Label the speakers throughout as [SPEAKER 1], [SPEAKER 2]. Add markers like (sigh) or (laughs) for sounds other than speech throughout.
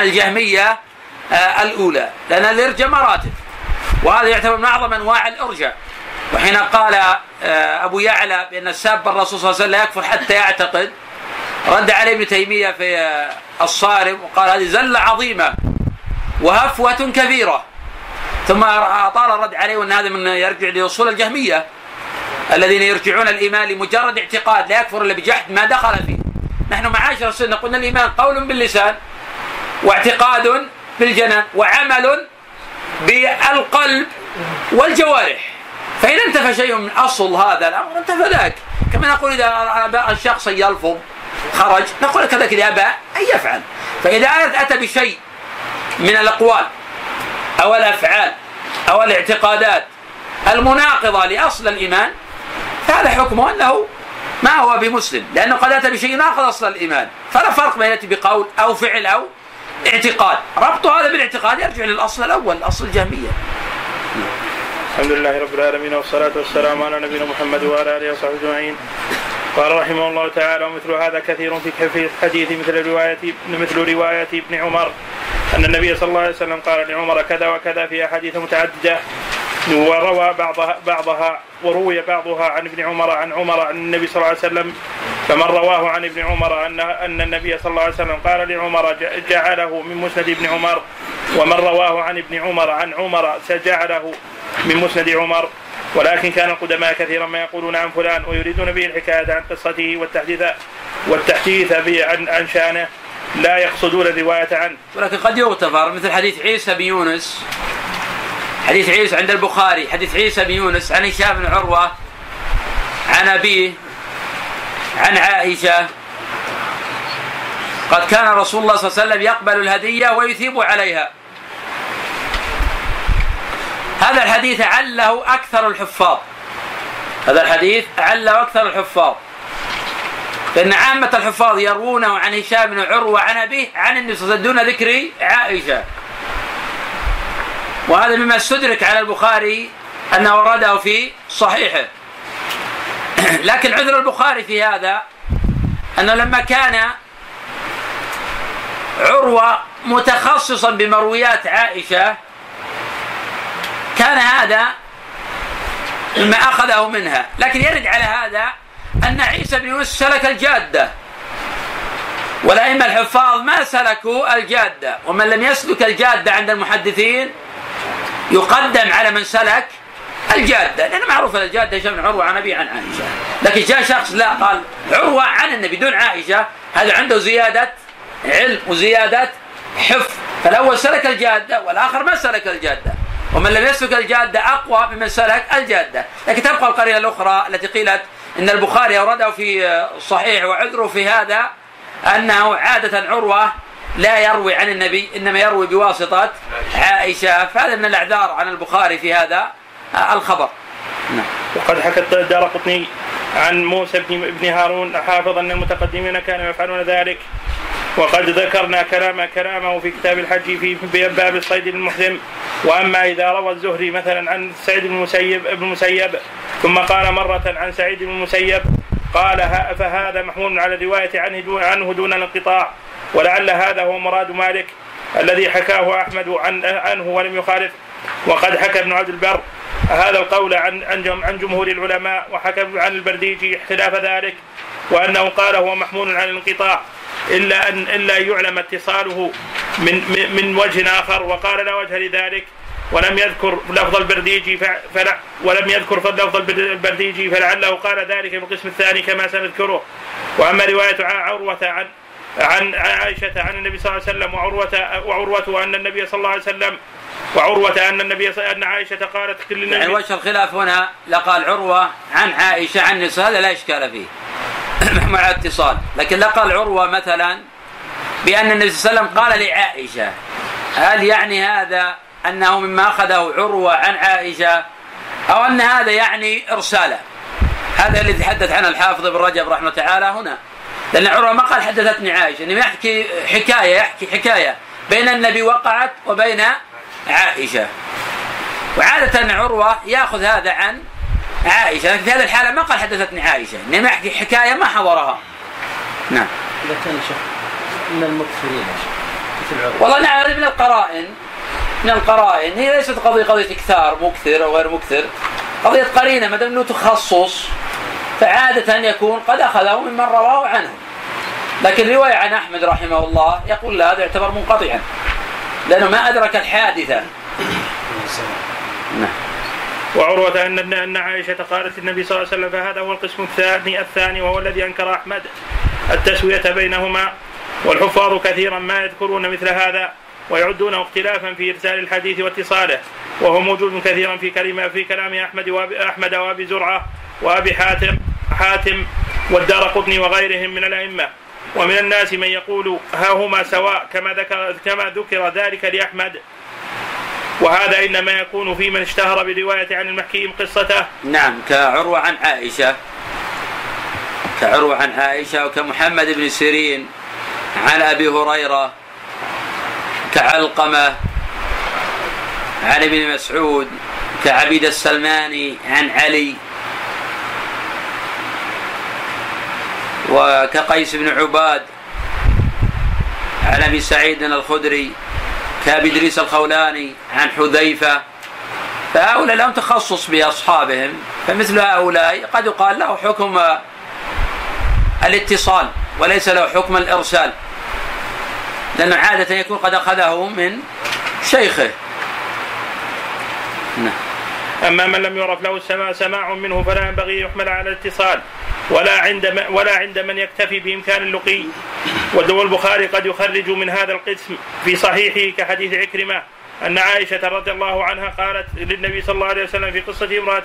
[SPEAKER 1] عن الجهمية آه، الأولى. لأن الإرجاء مراتب وهذا يعتبر من أعظم أنواع الإرجاء. وحين قال آه، أبو يعلى بأن الساب الرسول صلى الله عليه وسلم لا يكفر حتى يعتقد رد عليه ابن تيمية في آه، الصارم وقال هذه زلة عظيمة وهفوة كبيرة. ثم أطال الرد عليه وأن هذا من يرجع لأصول الجهمية. الذين يرجعون الإيمان لمجرد اعتقاد لا يكفر إلا بجحد ما دخل فيه. نحن معاشر السنة قلنا الإيمان قول باللسان. واعتقاد بالجنان وعمل بالقلب والجوارح. فإن انتفى شيء من أصل هذا الأمر انتفى ذاك. كما نقول إذا أبى الشخص أن يلفظ خرج نقول كذلك إذا أبى أن يفعل. فإذا أتى بشيء من الأقوال أو الأفعال أو الاعتقادات المناقضة لأصل الإيمان فهذا حكمه أنه ما هو بمسلم. لأنه قد أتى بشيء ناقض أصل الإيمان. فلا فرق بين بقول أو فعل أو اعتقاد. ربط هذا بالاعتقاد يرجع للأصل الأول الأصل الجهمية.
[SPEAKER 2] الحمد لله رب العالمين والصلاة والسلام على نبينا محمد وعلى آله وصحبه أجمعين. قال رحمه الله تعالى ومثل هذا كثير في الحديث مثل رواية مثل رواية ابن عمر. أن النبي صلى الله عليه وسلم قال لعمر كذا وكذا في أحاديث متعددة. وروى بعضها بعضها وروي بعضها عن ابن عمر عن عمر عن النبي صلى الله عليه وسلم فمن رواه عن ابن عمر ان أن النبي صلى الله عليه وسلم قال لعمر جعله من مسند ابن عمر. ومن رواه عن ابن عمر عن عمر سجعله من مسند عمر. ولكن كان القدماء كثيرا ما يقولون عن فلان ويريدون به الحكاية عن قصته والتحديث والتحديث عن عن شأنه. لا يقصدون الرواية عنه.
[SPEAKER 1] ولكن قد يغتفر مثل حديث عيسى بن يونس. حديث عيسى عند البخاري حديث عيسى بن يونس عن هشام بن عروة عن ابيه عن عائشة. قد كان رسول الله صلى الله عليه وسلم يقبل الهدية ويثيب عليها. هذا الحديث عله أكثر الحفاظ. هذا الحديث عله أكثر الحفاظ. فان عامة الحفاظ يروونه عن هشام بن عروة عن أبيه عن النبي صلى الله عليه وسلم دون ذكر عائشة. وهذا مما استدرك على البخاري أنه ورده في صحيحه. (clears throat) لكن عذر البخاري في هذا أنه لما كان عروة متخصصا بمرويات عائشة كان هذا مما أخذه منها. لكن يرد على هذا أن عيسى بن يونس سلك الجادة والأئمة الحفاظ ما سلكوا الجادة ومن لم يسلك الجادة عند المحدثين يقدم على من سلك الجادة. لأن معروف الجادة هشام بن عروة عن أبي عن عائشة. لكن جاء شخص لا قال عروة عن النبي دون عائشة. هذا عنده زيادة علم وزيادة حفظ. فالأول سلك الجادة والآخر ما سلك الجادة. ومن لم يسلك الجادة أقوى ممن سلك الجادة. لكن تبقى القرينة الأخرى التي قيلت إن البخاري أورده في الصحيح وعذره في هذا أنه عادة عروة لا يروي عن النبي إنما يروي بواسطه عائشة فهذا من الأعذار عن البخاري في هذا الخبر.
[SPEAKER 2] نعم. وقد حكى الدار قطني عن موسى بن هارون حافظ أن المتقدمين كانوا يفعلون ذلك وقد ذكرنا كلام كلامه في كتاب الحج في باب الصيد المحرم وأما إذا روى الزهري مثلا عن سعيد بن المسيب ابن المسيب ثم قال مرة عن سعيد بن المسيب قال فهذا محمول على الروايه عنه عنه دون الانقطاع ولعل هذا هو مراد مالك الذي حكاه أحمد عن عنه ولم يخالف. وقد حكى ابن عبد البر هذا القول عن عن جمهور العلماء وحكى عن البرديجي خلاف ذلك وأنه قال هو محمول عن الانقطاع إلا ان إلا يعلم اتصاله من من وجه آخر وقال لا وجه لذلك ولم يذكر لفظ البرديجي فلا ولم يذكر لفظ البرديجي فلعله قال ذلك في القسم الثاني كما سنذكره. وأما رواية عروة عن عن عائشة عن النبي صلى الله عليه وسلم وعروة وعروة أن النبي صلى الله عليه وسلم وعروة أن النبي أن عائشة قالت كل النبي
[SPEAKER 1] يعني وجه الخلاف هنا؟ لقال عروة عن عائشة عن النساء هذا لا إشكال فيه. (clears throat) مع اتصال. لكن لقال عروة مثلا بأن النبي صلى الله عليه وسلم قال لعائشة. هل يعني هذا أنه مما أخذه عروة عن عائشة أو أن هذا يعني إرساله؟ هذا الذي تحدث عنه الحافظ ابن رجب رحمه تعالى هنا. لأن عروة ما قال حدثتني عائشة إنما يحكي حكاية يحكي حكاية بين النبي وقعت وبين عائشة. وعادة عروة يأخذ هذا عن عائشة لكن في هذه الحالة ما قال حدثتني عائشة إنما يحكي حكاية ما حضرها.
[SPEAKER 3] نعم. إذا كان شيخ من المكثرين
[SPEAKER 1] والله نعم من القرائن من القرائن هي ليست قضية قضية إكثار مكثر أو غير مكثر قضية قرينة ما دام أنه تخصص. فعادة يكون قد أخذه ممن رواه عنه. لكن رواية عن أحمد رحمه الله يقول لا هذا يعتبر منقطعا. لأنه ما أدرك الحادثة.
[SPEAKER 2] نعم. وعروة أن أن عائشة قالت النبي صلى الله عليه وسلم فهذا هو القسم الثاني الثاني وهو الذي أنكر أحمد التسوية بينهما. والحفاظ كثيرا ما يذكرون مثل هذا ويعدونه اختلافا في إرسال الحديث واتصاله. وهو موجود كثيرا في كلمه في كلام أحمد وابي أحمد وأبي زرعة وأبي حاتم. حاتم والدار قطني وغيرهم من الأئمة. ومن الناس من يقول ها هما سواء كما ذكر كما ذكر ذلك لأحمد. وهذا إنما يكون في من اشتهر برواية عن المحكيم قصته.
[SPEAKER 1] نعم كعروة عن عائشة. كعروة عن عائشة وكمحمد بن سيرين عن أبي هريرة كعلقمة عن ابن مسعود كعبيد السلماني عن علي وكقيس بن عباد عن أبي سعيد الخدري كأبي إدريس الخولاني عن حذيفة. فهؤلاء لهم تخصص بأصحابهم فمثل هؤلاء قد يقال له حكم الاتصال وليس له حكم الإرسال لأنه عادة يكون قد أخذه من شيخه.
[SPEAKER 2] نعم. أما من لم يعرف له السماع سماع منه فلا ينبغي يحمل على الاتصال. ولا عند ولا عند من يكتفي بإمكان اللقي. والبخاري قد يخرج من هذا القسم في صحيحه كحديث عكرمة أن عائشة رضي الله عنها قالت للنبي صلى الله عليه وسلم في قصة امرأة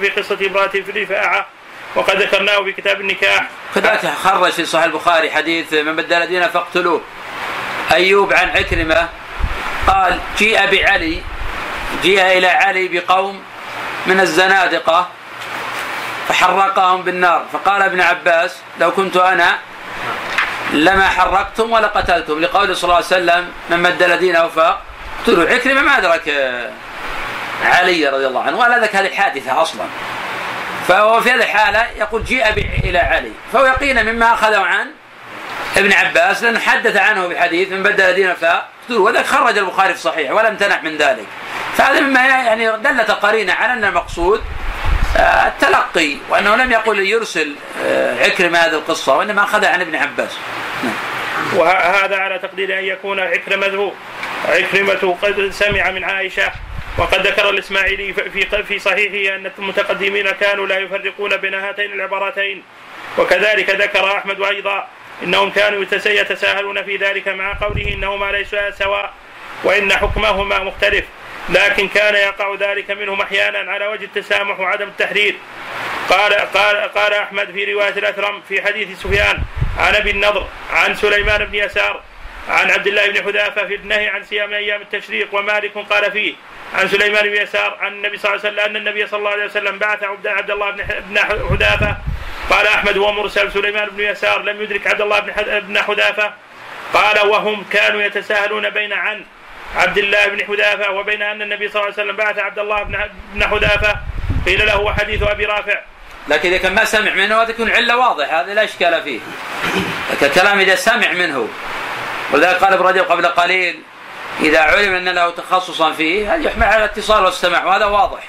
[SPEAKER 2] في قصة امرأة في رفاعة وقد ذكرناه في كتاب النكاح.
[SPEAKER 1] كذلك خرج في صحيح البخاري حديث من بدل دينه فاقتلوه. أيوب عن عكرمة قال جيء بعلي جيء إلى علي بقوم من الزنادقة فحرقهم بالنار. فقال ابن عباس لو كنت أنا لما حرقتم ولا قتلتم لقول صلى الله عليه وسلم من بدل دينه فاقتلوا عكرمة ما أدرك علي رضي الله عنه. ولا ذاك هذه الحادثة أصلا. فهو في هذه الحالة يقول جيء إلى علي. فهو يقينا مما أخذه عن ابن عباس لأنه حدث عنه بحديث من بدل دينه فاقتلوا وذلك خرج البخاري في الصحيح ولم تنع من ذلك فهذا مما يعني دلت قرينة على أن المقصود آه، التلقي وأنه لم يقل يرسل آه، عكرمة هذه القصة وإنما أخذها عن ابن عباس.
[SPEAKER 2] نعم. وهذا على تقدير أن يكون عكرمته عكرمة قد سمع من عائشة وقد ذكر الإسماعيلي في في صحيحه أن المتقدمين كانوا لا يفرقون بين هاتين العبارتين وكذلك ذكر أحمد أيضا إنهم كانوا يتساهلون في ذلك مع قوله إنهما ليسا سواء وإن حكمهما مختلف. لكن كان يقع ذلك منهم أحيانا على وجه التسامح وعدم التحرير. قال قال قال أحمد في رواية الأثرم في حديث سفيان عن أبي النضر عن سليمان بن يسار عن عبد الله بن حذافة في النهي عن صيام أيام التشريق ومالك قال فيه عن سليمان بن يسار عن النبي صلى الله عليه وسلم أن النبي صلى الله عليه وسلم بعث عبد الله بن حذافة قال أحمد هو مرسل سليمان بن يسار لم يدرك عبد الله بن حذافة. قال وهم كانوا يتساهلون بين عن عبد الله بن حذافة وبين أن النبي صلى الله عليه وسلم بعث عبد الله بن حذافة. قيل له وحديث أبي رافع.
[SPEAKER 1] لكن إذا كان ما سمع منه هذا يكون علة واضحه هذا لا إشكال فيه. لكن الكلام إذا سمع منه. ولذلك قال ابن رجب قبل قليل إذا علم أن له تخصصا فيه هذا يحمل على الاتصال والسماع وهذا واضح.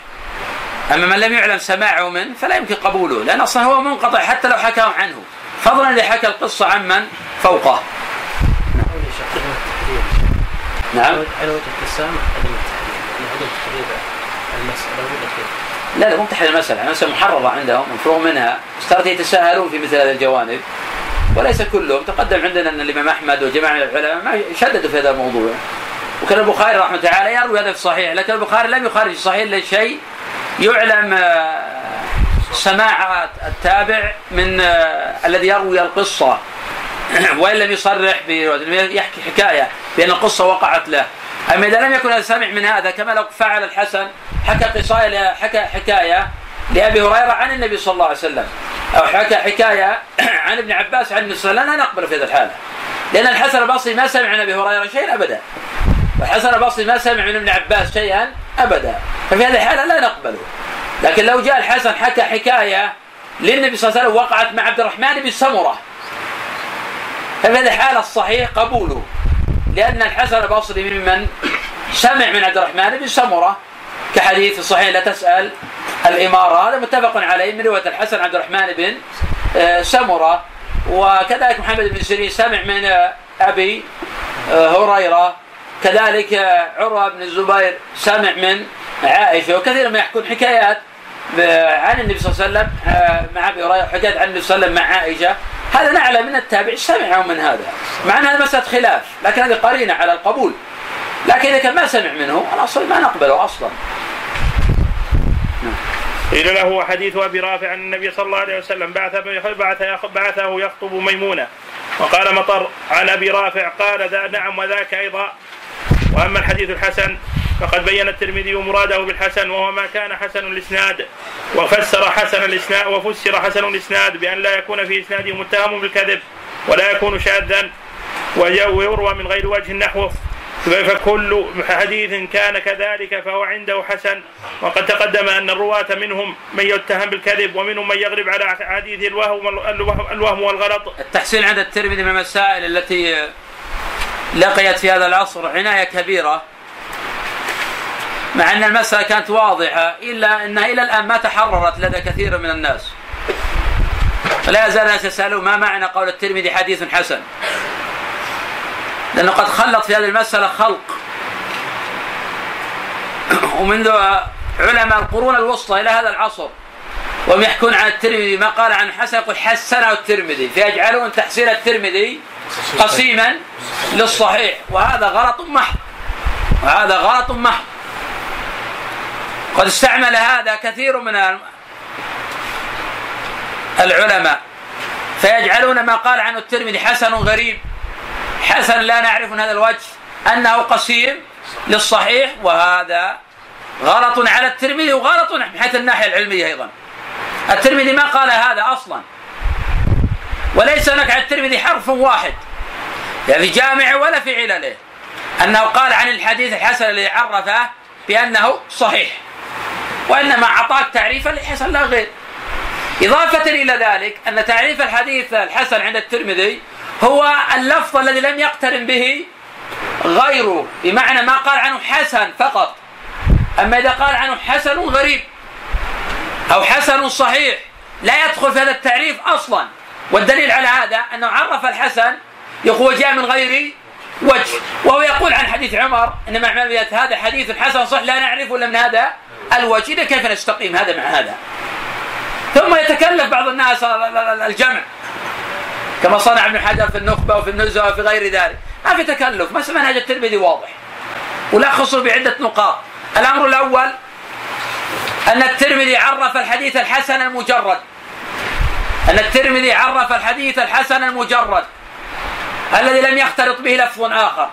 [SPEAKER 1] أما من لم يعلم سماعه منه فلا يمكن قبوله لأن أصلا هو منقطع حتى لو حكاه عنه. فضلا إذا حكى القصة عمن فوقه.
[SPEAKER 3] نعم. على وجه التسامح عدم التحرير عدم المسألة؟
[SPEAKER 1] لا لا مو تحرير المسألة المسألة محررة عندهم مفروغ منها. اشترط يتساهلون في مثل هذه الجوانب. وليس كلهم تقدم عندنا أن الإمام أحمد وجماعه من العلماء ما شددوا في هذا الموضوع. وكان البخاري رحمة الله تعالى يروي هذا في الصحيح لكن البخاري لم يخرج الصحيح إلا شيء يعلم آه، سماع التابع من آه، الذي يروي القصة. (clears throat) وإن لم يصرح يحكي حكاية بأن القصة وقعت له. أما إذا لم يكن سمع من هذا كما لو فعل الحسن حكى قصايه حكى حكاية لأبي هريرة عن النبي صلى الله عليه وسلم أو حكى حكاية (clears throat) عن ابن عباس عن النبي صلى الله عليه وسلم لا نقبل في هذه الحاله لأن الحسن البصري ما سمع عن أبي هريرة شيئا أبدا. والحسن البصري ما سمع من ابن عباس شيئا ابدا. ففي هذه الحالة لا نقبله. لكن لو جاء الحسن حكى حكاية للنبي صلى الله عليه وسلم وقعت مع عبد الرحمن بن سمرة. ففي هذه الحالة الصحيح قبوله. لأن الحسن البصري ممن سمع من عبد الرحمن بن سمرة. كحديث صحيح لا تسأل الإمارة. هذا متفق عليه من رواية الحسن عبد الرحمن بن آه، سمرة. وكذلك محمد بن سيرين سمع من آه، أبي آه، هريرة. كذلك عروة بن الزبير سمع من عائشة وكثير ما يحكون حكايات عن النبي صلى الله عليه وسلم مع أبي هريرة حكايات عن النبي صلى الله عليه وسلم مع عائشة. هذا نعلم من التابع سمعوا من هذا مع أن هذا مسألة خلاف لكن هذه قرينة على القبول. لكن إذا كان ما سمع منه الأصل ما نقبله أصلا.
[SPEAKER 2] قيل له حديث أبي رافع أن النبي صلى الله عليه وسلم بعث بعث بعثه يخطب ميمونة وقال مطر عن أبي رافع قال ذا نعم وذاك أيضا. وأما الحديث الحسن فقد بين الترمذي مراده بالحسن وهو ما كان حسن الإسناد وفسر حسن الإسناد وفسر حسن الإسناد بأن لا يكون في اسناده متهم بالكذب ولا يكون شاذا ويروى من غير وجه نحوه فكل حديث كان كذلك فهو عنده حسن وقد تقدم أن الرواة منهم من يتهم بالكذب ومنهم من يغلب على حديث الوهم الوهم والغلط.
[SPEAKER 1] التحسين عند الترمذي من المسائل التي لقيت في هذا العصر عناية كبيرة مع أن المسألة كانت واضحة إلا أنها إلى الآن ما تحررت لدى كثير من الناس. فلا يزال الناس يسألون ما معنى قول الترمذي حديث حسن؟ لأنه قد خلط في هذه المسألة خلق ومنذ علماء القرون الوسطى إلى هذا العصر وهم يحكون عن الترمذي ما قال عن حسن يقول حسنه الترمذي. فيجعلون تحسين الترمذي قسيما للصحيح. وهذا غلط محض. وهذا غلط محض. قد استعمل هذا كثير من العلماء. فيجعلون ما قال عنه الترمذي حسن غريب. حسن لا نعرف من هذا الوجه. أنه قسيم للصحيح وهذا غلط على الترمذي وغلط من حيث الناحية العلمية أيضا. الترمذي ما قال هذا أصلا. وليس هناك على الترمذي حرف واحد. لا في جامع ولا في علله أنه قال عن الحديث الحسن الذي عرفه بأنه صحيح. وإنما أعطاك تعريفا لحسن لا غير. إضافة إلى ذلك أن تعريف الحديث الحسن عند الترمذي هو اللفظ الذي لم يقترن به غيره. بمعنى ما قال عنه حسن فقط. أما إذا قال عنه حسن غريب. أو حسن صحيح. لا يدخل في هذا التعريف أصلا. والدليل على هذا أنه عرف الحسن يقول جاء من غير وجه. وهو يقول عن حديث عمر إنما أعمال هذا حديث حسن صح لا نعرفه إلا من هذا الوجه. إذا كيف نستقيم هذا مع هذا؟ ثم يتكلف بعض الناس الجمع. كما صنع ابن حجر في النخبة وفي النزهة وفي غير ذلك. ما في تكلف. بس منهج الترمذي واضح. ولخصه بعدة نقاط. الأمر الأول أن الترمذي عرف الحديث الحسن المجرد. أن الترمذي عرف الحديث الحسن المجرد. الذي لم يختلط به لفظ آخر.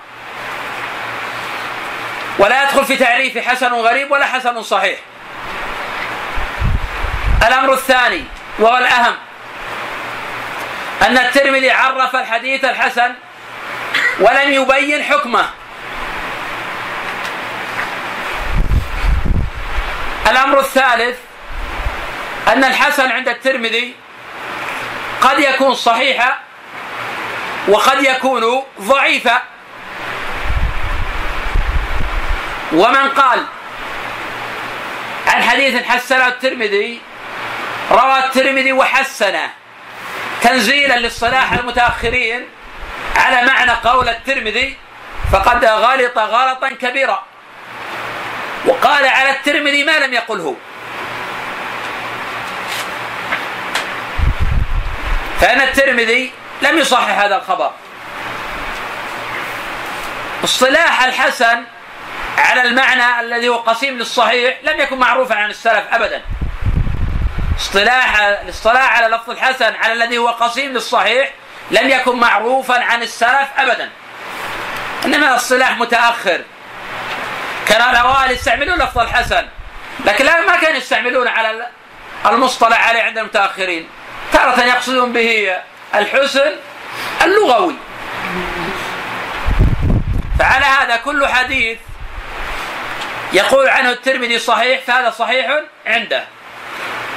[SPEAKER 1] ولا يدخل في تعريف حسن غريب ولا حسن صحيح. الأمر الثاني وهو الأهم. أن الترمذي عرف الحديث الحسن ولم يبين حكمه. الأمر الثالث أن الحسن عند الترمذي قد يكون صحيحا وقد يكون ضعيفا. ومن قال عن حديث حسنه الترمذي روى الترمذي وحسنه تنزيلا للصلاح المتأخرين على معنى قول الترمذي فقد غلط غلطا كبيرا وقال على الترمذي ما لم يقله. فإن الترمذي لم يصحح هذا الخبر. اصطلاح الحسن على المعنى الذي هو قسيم للصحيح لم يكن معروفا عن السلف أبدا. اصطلاح الاصطلاح على لفظ الحسن على الذي هو قسيم للصحيح لم يكن معروفا عن السلف ابدا. إنما الاصطلاح متأخر. كان الاوائل يستعملون لفظ الحسن. لكن لا ما كانوا يستعملون على المصطلح عليه عند المتأخرين. تارة يقصدون به الحسن اللغوي. فعلى هذا كل حديث يقول عنه الترمذي صحيح فهذا صحيح عنده.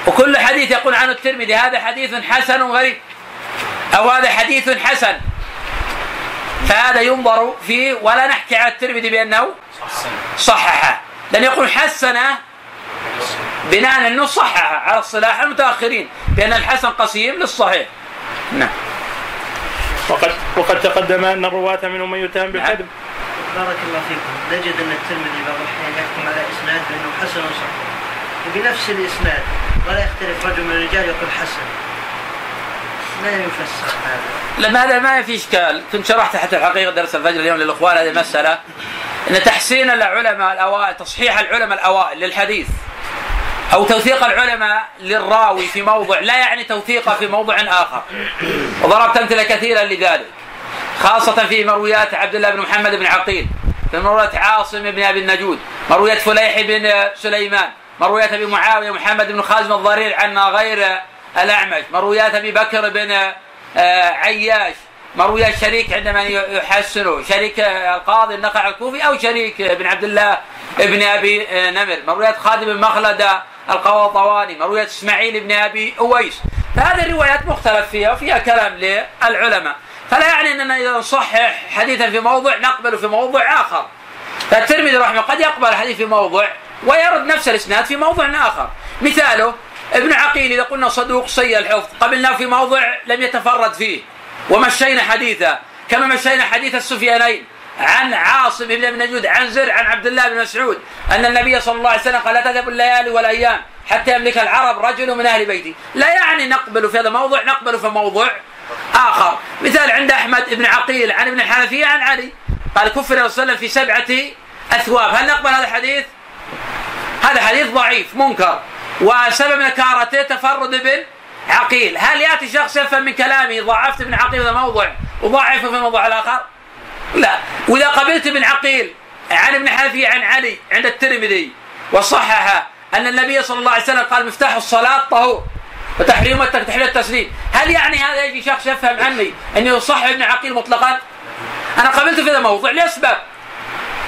[SPEAKER 1] وكل حديث يقول عنه الترمذي هذا حديث حسن غريب. أو هذا حديث حسن. فهذا ينظر فيه ولا نحكي على الترمذي بأنه صححه لأن يقول حسنه بناء أنه صححه على الصلاح المتأخرين بأن الحسن قسيم للصحيح. نعم.
[SPEAKER 2] وقد وقد تقدم أن الرواة منهم من يتهم بالكذب.
[SPEAKER 4] بارك الله فيكم. نجد أن الترمذي بعض الأحيان يحكم على إسناد بأنه حسن صحيح. بنفس الإسناد ولا يختلف رجل من الرجال يقول حسن. ما يفسر هذا.
[SPEAKER 1] لما هذا ما في إشكال. كنت شرحت حتى الحقيقة درس الفجر اليوم للإخوان هذه المسألة. إن تحسين العلماء الأوائل تصحيح العلماء الأوائل للحديث أو توثيق العلماء للراوي في موضع لا يعني توثيقه في موضع آخر. وضربت أمثلة كثيرة لذلك خاصة في مرويات عبد الله بن محمد بن عقيل في مرويات عاصم بن أبي النجود مرويات فليح بن سليمان مرويات أبي معاوية محمد بن خازم الضرير عن غير الأعمش. مرويات أبي بكر بن آه، عياش. مرويات شريك عندما يحسنه. شريك القاضي النقع الكوفي أو شريك بن عبد الله ابن أبي نمر. مرويات خادم بن مخلد القوطواني. مرويات إسماعيل بن أبي أويس. فهذه الروايات مختلف فيها وفيها كلام للعلماء. فلا يعني أننا اذا نصحح حديثا في موضع نقبله في موضع آخر. فالترمذي رحمه قد يقبل الحديث في موضع ويرد نفس الإسناد في موضع آخر. مثاله ابن عقيل إذا قلنا صدوق سيء الحفظ قبلناه في موضع لم يتفرد فيه ومشينا حديثه كما مشينا حديث السفيانين عن عاصم بن ابن نجود عن زر عن عبد الله بن مسعود أن النبي صلى الله عليه وسلم قال لا تذهب الليالي والأيام حتى يملك العرب رجل من أهل بيتي لا يعني نقبل في هذا الموضوع نقبل في موضوع آخر. مثال عند أحمد بن عقيل عن ابن الحنفية عن علي. قال كفر صلى الله عليه وسلم في سبعة أثواب. هل نقبل هذا الحديث؟ هذا حديث ضعيف منكر. وسبب نكارته تفرد ابن عقيل. هل يأتي شخص يفهم من كلامي ضعفت ابن عقيل هذا موضع وضعفه في الموضوع الآخر؟ لا. وإذا قبلت ابن عقيل عن ابن حنفي عن علي عند الترمذي وصحح أن النبي صلى الله عليه وسلم قال مفتاح الصلاة طهور وتحريم تحريم التسليم. هل يعني هذا يجي شخص يفهم عني انه يصح ابن عقيل مطلقا؟ أنا قبلت في هذا الموضوع لأسباب.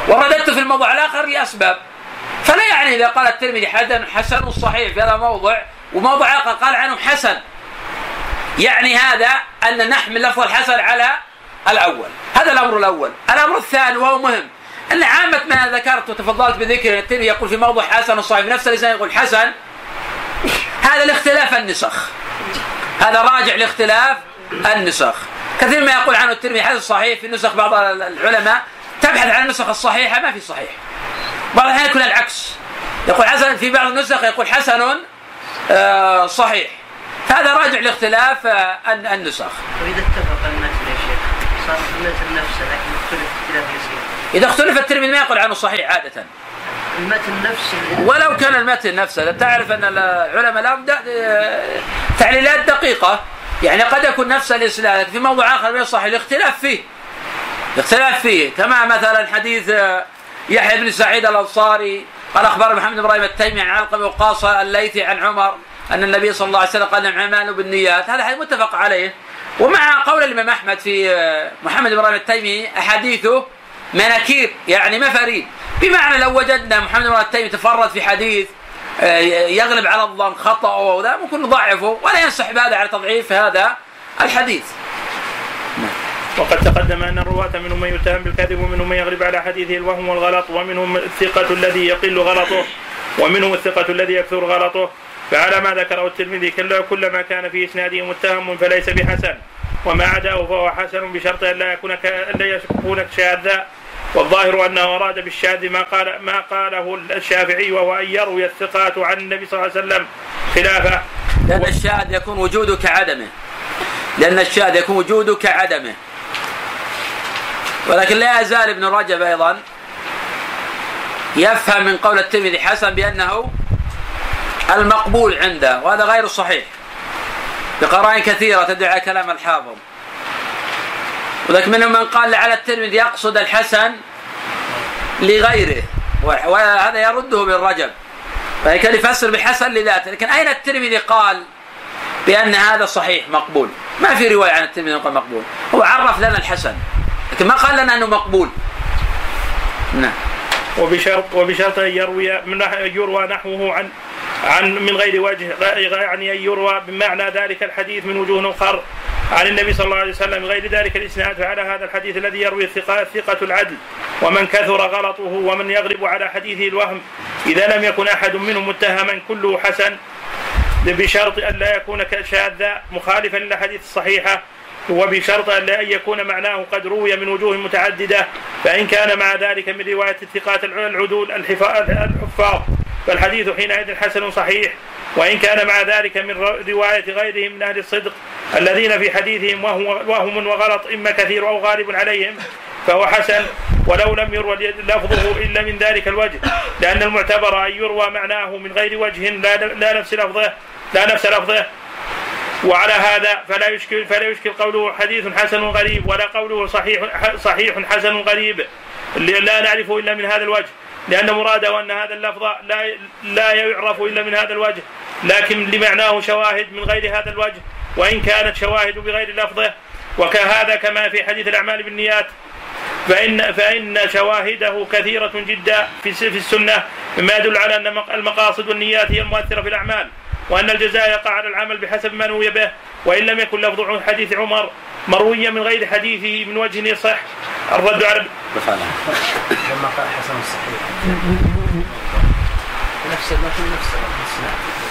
[SPEAKER 1] ورددت في الموضوع الآخر لأسباب. فلا يعني إذا قال الترمذي حسن حسن صحيح في هذا الموضع وموضع آخر قال عنه حسن. يعني هذا أن نحمل لفظ الحسن على الأول. هذا الأمر الأول. الأمر الثاني وهو مهم. أن عامة ما ذكرت وتفضلت بذكر الترمذي يقول في موضع حسن صحيح في نفس اللسان يقول حسن. هذا الاختلاف النسخ. هذا راجع لاختلاف النسخ. كثير ما يقول عنه الترمذي حسن صحيح في نسخ بعض العلماء تبحث عن النسخ الصحيحة ما في صحيح. بعض الأحيان يكون العكس. يقول حسن في بعض النسخ يقول حسن آه، صحيح. هذا راجع لاختلاف آه، النسخ.
[SPEAKER 4] وإذا اتفق المتن يا شيخ صار المتن نفسه لكن اختلف اختلاف يسير.
[SPEAKER 1] إذا اختلف الترمذي ما يقول عنه صحيح عادة.
[SPEAKER 4] المتن نفسه
[SPEAKER 1] ولو كان المتن نفسه تعرف أن العلماء لهم آه، تعليلات دقيقة. يعني قد يكون نفس الإسناد في موضوع آخر من الصحيح الاختلاف فيه. الاختلاف فيه. كما مثلا حديث يحيى بن سعيد الأنصاري قال اخبر محمد بن إبراهيم التيمي عن علقمة وقاص الليثي عن عمر أن النبي صلى الله عليه وسلم قال الاعمال بالنيات. هذا حديث متفق عليه. ومع قول الإمام أحمد في آه، محمد بن إبراهيم التيمي أحاديثه مناكير يعني مفاريد بمعنى لو وجدنا محمد إبراهيم التيمي تفرد في حديث آه، يغلب على الظن خطا وذا ممكن نضعفه ولا ينسحب هذا على تضعيف هذا الحديث.
[SPEAKER 2] وقد تقدم أن الرواة منهم من يتهم بالكذب ومنهم من يغلب على حديثه الوهم والغلط ومنهم الثقة الذي يقل غلطه ومنهم الثقة الذي يكثر غلطه. فعلى ما ذكره الترمذي كل ما كان في إسناده متهم فليس بحسن. وما عداه فهو حسن بشرط أن لا يكون لا يكون شاذا والظاهر أنه أراد بالشاذ ما قال ما قاله الشافعي وهو أن يروي الثقات عن النبي صلى الله عليه وسلم خلافه.
[SPEAKER 1] لأن الشاذ يكون وجوده كعدمه. لأن الشاذ يكون وجوده كعدمه. ولكن لا يزال ابن رجب أيضا يفهم من قول الترمذي حسن بأنه المقبول عنده وهذا غير صحيح. بقرائن كثيرة تدعي على كلام الحافظ. ولكن منهم من قال لعل الترمذي يقصد الحسن لغيره وهذا يرده ابن رجب. فكان يفسر بحسن لذاته. لكن أين الترمذي قال بأن هذا صحيح مقبول؟ ما في رواية عن الترمذي قال مقبول. هو عرف لنا الحسن. لكن ما قال لنا أنه مقبول.
[SPEAKER 2] نعم. وبشرط وبشرط أن يروي من يروى نحوه عن عن من غير وجه يعني أن يروى بمعنى ذلك الحديث من وجوه أخر عن النبي صلى الله عليه وسلم. غير ذلك الإسناد فعلى هذا الحديث الذي يروي الثقة, ثقة العدل ومن كثر غلطه ومن يغلب على حديثه الوهم. إذا لم يكن أحد منهم متهما كله حسن بشرط أن لا يكون شاذا مخالفا للأحاديث الصحيحة. وبشرط أن لا يكون معناه قد روي من وجوه متعددة فإن كان مع ذلك من رواية الثقات العدول الحفاظ. فالحديث حينئذ حسن صحيح. وإن كان مع ذلك من رواية غيرهم من أهل الصدق الذين في حديثهم وهم وغلط إما كثير أو غالب عليهم فهو حسن. ولو لم يروى لفظه إلا من ذلك الوجه لأن المعتبر أن يروى معناه من غير وجه لا نفس لفظه لا نفس لفظه. وعلى هذا فلا يشكل فلا يشكل قوله حديث حسن غريب ولا قوله صحيح صحيح حسن غريب. لا نعرفه إلا من هذا الوجه. لأن مراده ان هذا اللفظ لا لا يعرف إلا من هذا الوجه. لكن لمعناه شواهد من غير هذا الوجه. وإن كانت شواهد بغير لفظه. وكهذا كما في حديث الأعمال بالنيات. فإن فإن شواهده كثيرة جدا في في السنة. مما يدل على أن المقاصد والنيات هي المؤثرة في الأعمال. وأن الجزاء يقع على العمل بحسب ما نوي به وإن لم يكن لفظ حديث عمر مرويا من غير حديثه من وجه يصح. الرد على
[SPEAKER 3] لما قال حسن الصحيح نفس ما في نفس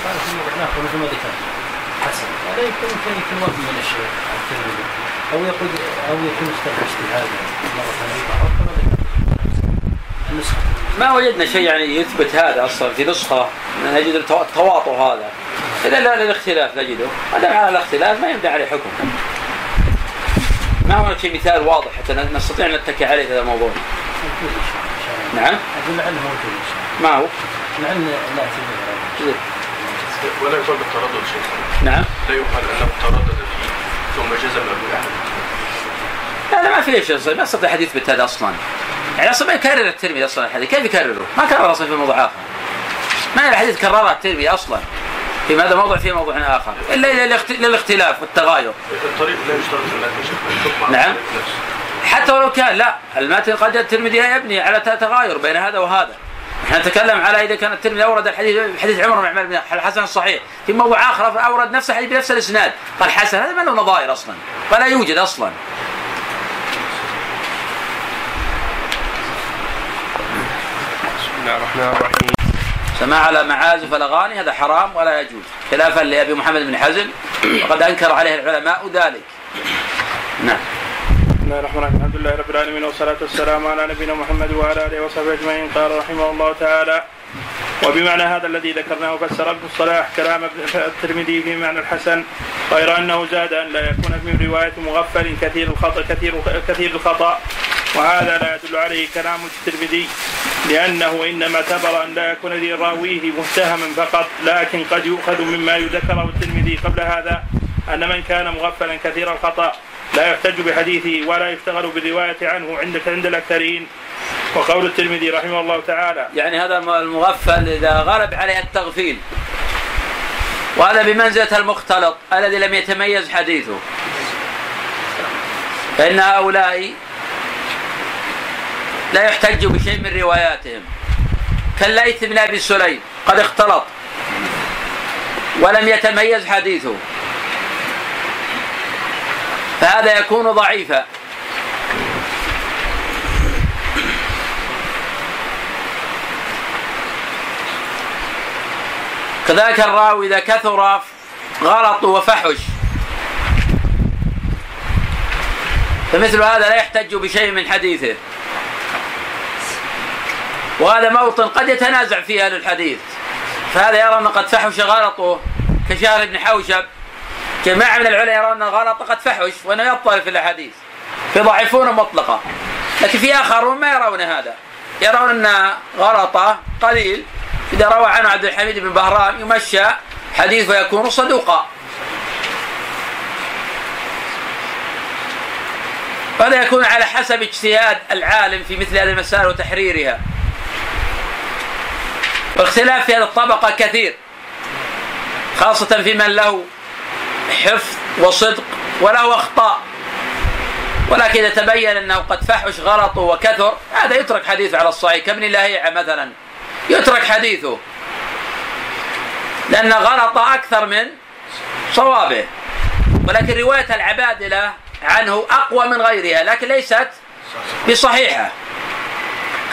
[SPEAKER 3] قال في ناخذ ما ذكر حسن يمكن يمكن يكون وهم من الشيخ أو يقول أو يكون اجتهادا مره ثانية
[SPEAKER 1] ما وجدنا شيء يعني يثبت هذا أصلا في نسخة نجد التواطؤ هذا. اذا لا الاختلاف نجده. هذا على الاختلاف ما يبدا عليه حكم. ما هو شيء مثال واضح حتى نستطيع أن نتكي عليه هذا الموضوع. نعم؟
[SPEAKER 3] أقول لعله موجود
[SPEAKER 1] ما هو؟
[SPEAKER 3] لعل لا
[SPEAKER 5] ولا يقال بالتردد شيخ
[SPEAKER 1] نعم؟
[SPEAKER 5] لا يقال أنه تردد فيه ثم جزم أبو يحيى
[SPEAKER 1] لا لا ما في شيء ما يستطيع حديث يثبت هذا أصلا. يعني أصلا ما يكرر الترمذي أصلا الحديث. كيف يكرره؟ ما كرر أصلا في موضوع آخر. ما الحديث كررها الترمذي أصلا. في هذا موضوع في موضوع آخر. إلا للاختلاف والتغاير.
[SPEAKER 5] الطريق لا يشترط
[SPEAKER 1] نعم. حتى ولو كان لا المتن قد الترمذي يبني على تغاير بين هذا وهذا. إحنا نتكلم على إذا كان الترمذي أورد الحديث حديث عمر بن عمر بن الحسن الصحيح في موضوع آخر أورد نفس الحديث بنفس الإسناد. قال حسن هذا ما له نظائر أصلا. ولا يوجد أصلا.
[SPEAKER 5] الله الرحمن الرحيم.
[SPEAKER 1] سماع على معازف الاغاني هذا حرام ولا يجوز. خلافا لأبي محمد بن حزم وقد أنكر عليه العلماء ذلك. نعم.
[SPEAKER 2] بسم الله الرحمن الرحيم. الحمد لله رب العالمين والصلاة والسلام على نبينا محمد وعلى آله وصحبه أجمعين. قال رحمه الله تعالى وبمعنى هذا الذي ذكرناه فسر ابن الصلاح كلام الترمذي في معنى الحسن غير أنه زاد أن لا يكون من رواية مغفل كثير الخطأ كثير كثير الخطأ وهذا لا يدل عليه كلام الترمذي لأنه إنما اعتبر أن لا يكون لراويه متهما فقط لكن قد يؤخذ مما يذكره الترمذي قبل هذا أن من كان مغفلا كثير الخطأ لا يحتج بحديثه ولا يشتغل بالرواية عنه عند عند الأكثرين. وقول الترمذي رحمه الله تعالى
[SPEAKER 1] يعني هذا المغفل إذا غلب عليه التغفيل وهذا بمنزلة المختلط الذي لم يتميز حديثه. فإن هؤلاء لا يحتج بشيء من رواياتهم. كالليث بن أبي سليم قد اختلط. ولم يتميز حديثه. فهذا يكون ضعيفا. كذلك الراوي إذا كثر غلط وفحش. فمثل هذا لا يحتج بشيء من حديثه. وهذا موطن قد يتنازع فيه أهل الحديث. فهذا يرى ان قد فحش غلطه كشهر بن حوشب. جماعة من العلماء يرون أن الغلط قد فحش وأنه يبطل في الأحاديث. فيضعفون مطلقا. لكن في آخرون ما يرون هذا. يرون أن غلطه قليل. إذا روى عنه عبد الحميد بن بهرام يمشى حديثه يكون صدوقا. وهذا يكون على حسب اجتهاد العالم في مثل هذه المسائل وتحريرها. والاختلاف في هذه الطبقة كثير خاصة في من له حفظ وصدق وله أخطاء. ولكن إذا تبين أنه قد فحش غلطه وكثر. هذا يترك حديثه على الصحيح. كابن لهيعة مثلا يترك حديثه. لأن غلط أكثر من صوابه. ولكن رواية العبادلة عنه أقوى من غيرها لكن ليست بصحيحة.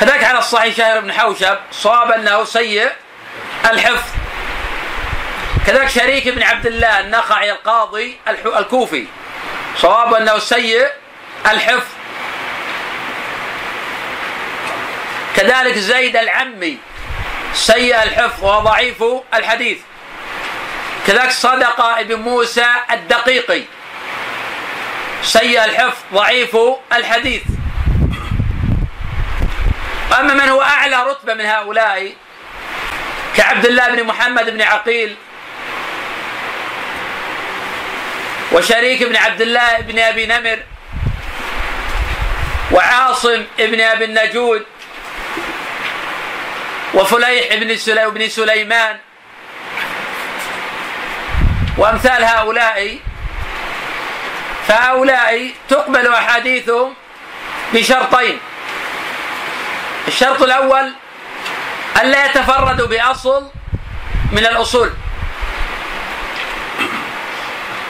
[SPEAKER 1] كذلك على الصحيح شاهر بن حوشب صاب أنه سيء الحفظ. كذلك شريك بن عبد الله النخعي القاضي الكوفي صواب أنه سيء الحفظ. كذلك زيد العمي سيء الحفظ وضعيف الحديث. كذلك صدق ابن موسى الدقيقي سيء الحفظ ضعيف الحديث. أما من هو أعلى رتبة من هؤلاء كعبد الله بن محمد بن عقيل وشريك بن عبد الله بن أبي نمر وعاصم بن أبي النجود وفليح بن سليمان وأمثال هؤلاء فهؤلاء تقبل أحاديثهم بشرطين. الشرط الأول ألا يتفردوا بأصل من الأصول.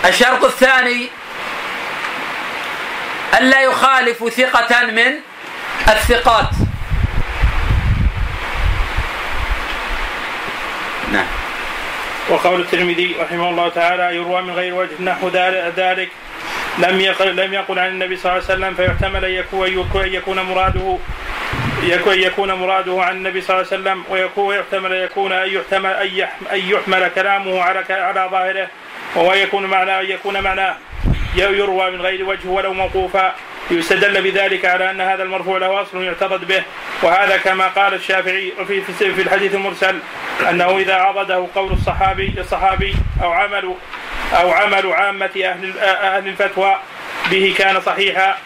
[SPEAKER 1] الشرط الثاني ألا يخالف ثقة من الثقات.
[SPEAKER 2] نعم. وقول الترمذي رحمه الله تعالى يروى من غير وجه نحو ذلك لم يقل لم يقل عن النبي صلى الله عليه وسلم فيحتمل أن يكون أن يكون مراده يكون يكون مراده عن النبي صلى الله عليه وسلم ويكون يحتمل أن يكون أن يحتمل أن يحمل كلامه على على ظاهره وهو يكون معناه ان يكون معناه يروى من غير وجه ولو موقوفا. يستدل بذلك على أن هذا المرفوع له أصل يعتقد به. وهذا كما قال الشافعي في في الحديث المرسل أنه إذا عضده قول الصحابي للصحابي أو عمل أو عمل عامة أهل أهل الفتوى به كان صحيحا.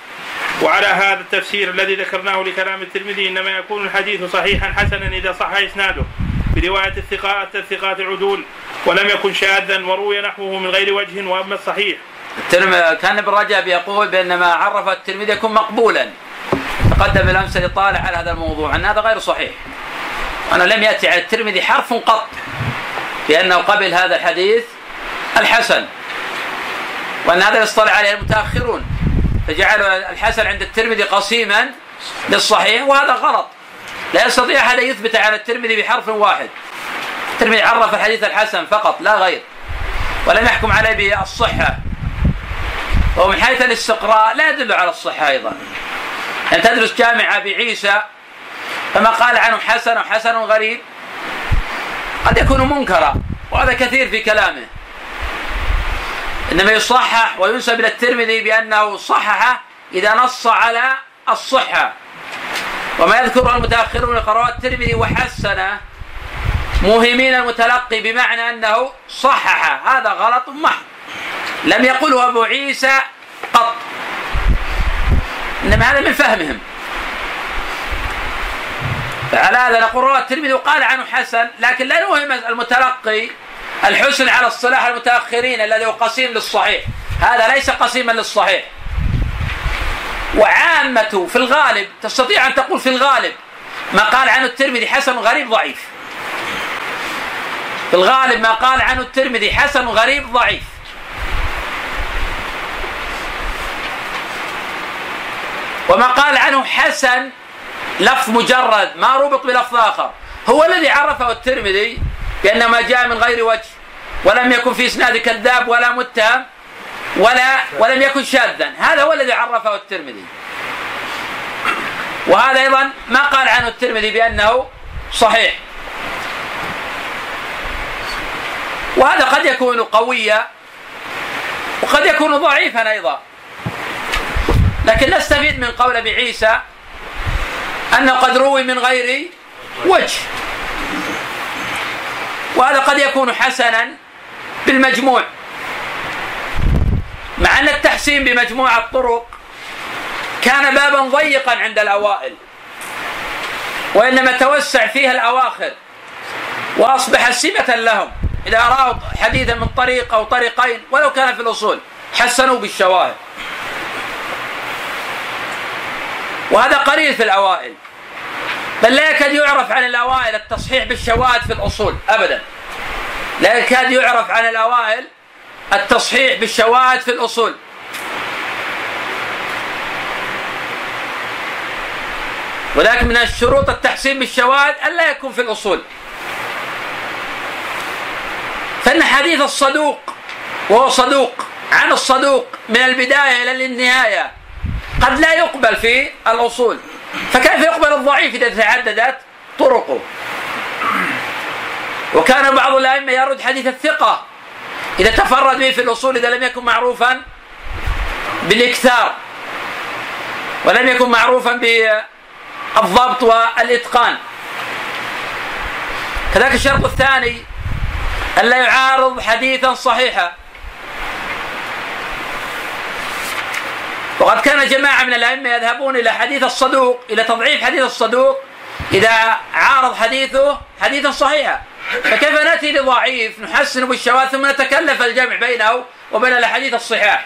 [SPEAKER 2] وعلى هذا التفسير الذي ذكرناه لكلام الترمذي إنما يكون الحديث صحيحا حسنا إذا صح إسناده برواية الثقات الثقات العدول ولم يكن شاذا وروي نحوه من غير وجه وأما الصحيح.
[SPEAKER 1] كان ابن رجب يقول بأن ما عرف الترمذي يكون مقبولا. تقدم الأمس لطالع على هذا الموضوع أن هذا غير صحيح. وانه لم يأتي على الترمذي حرف قط بانه قبل هذا الحديث الحسن وأن هذا يصطلح عليه المتأخرون. فجعلوا الحسن عند الترمذي قسيما للصحيح وهذا غلط. لا يستطيع أحد أن يثبت على الترمذي بحرف واحد. الترمذي عرف الحديث الحسن فقط لا غير. ولم يحكم عليه بالصحة. ومن حيث الاستقراء لا يدل على الصحة أيضا. يعني تدرس جامعة بعيسى فما قال عنه حسن وحسن غريب. قد يكون منكرا وهذا كثير في كلامه. إنما يصحح وينسب إلى الترمذي بأنه صححه إذا نص على الصحة. وما يذكره المتأخرون قراءة الترمذي وحسنه موهمين المتلقي بمعنى أنه صحح. هذا غلط محض. لم يقله أبو عيسى قط. إنما هذا من فهمهم. فعلى هذا نقول رواه الترمذي وقال عنه حسن لكن لا نوهم المتلقي الحسن على اصطلاح المتأخرين الذي هو قسيم للصحيح. هذا ليس قسيما للصحيح. وعامة في الغالب تستطيع أن تقول في الغالب ما قال عنه الترمذي حسن غريب ضعيف. في الغالب ما قال عنه الترمذي حسن غريب ضعيف. وما قال عنه حسن لفظ مجرد ما ربط بلفظ آخر. هو الذي عرفه الترمذي بأن ما جاء من غير وجه ولم يكن في إسناد كذاب ولا متهم ولا ولم يكن شاذا. هذا هو الذي عرفه الترمذي. وهذا أيضا ما قال عنه الترمذي بأنه صحيح. وهذا قد يكون قويا وقد يكون ضعيفا أيضا. لكن نستفيد من قول أبي عيسى أنه قد روي من غير وجه. وهذا قد يكون حسنا بالمجموع. مع أن التحسين بمجموع الطرق كان بابا ضيقا عند الأوائل وإنما توسع فيها الأواخر وأصبح سمة لهم. إذا راوا حديثا من طريق أو طريقين ولو كان في الأصول حسنوا بالشواهد. وهذا قليل في الأوائل. بل لا يكاد يعرف عن الأوائل التصحيح بالشواهد في الأصول أبدا. لا يكاد يعرف عن الأوائل التصحيح بالشواهد في الأصول. ولكن من الشروط التحسين بالشواهد ألا يكون في الأصول. فإن حديث الصدوق وهو صدوق عن الصدوق من البداية إلى النهاية قد لا يقبل في الأصول. فكيف يقبل الضعيف إذا تعددت طرقه؟ وكان بعض الأئمة يرد حديث الثقة. إذا تفرد به في الأصول إذا لم يكن معروفا بالإكثار ولم يكن معروفا بالضبط والإتقان. كذلك الشرط الثاني ألا يعارض حديثا صحيحا. وقد كان جماعة من الأئمة يذهبون إلى حديث الصدوق إلى تضعيف حديث الصدوق إذا عارض حديثه حديثا صحيحا. فكيف نأتي لضعيف نحسن بالشواذ ثم نتكلف الجمع بينه وبين الأحاديث الصحاح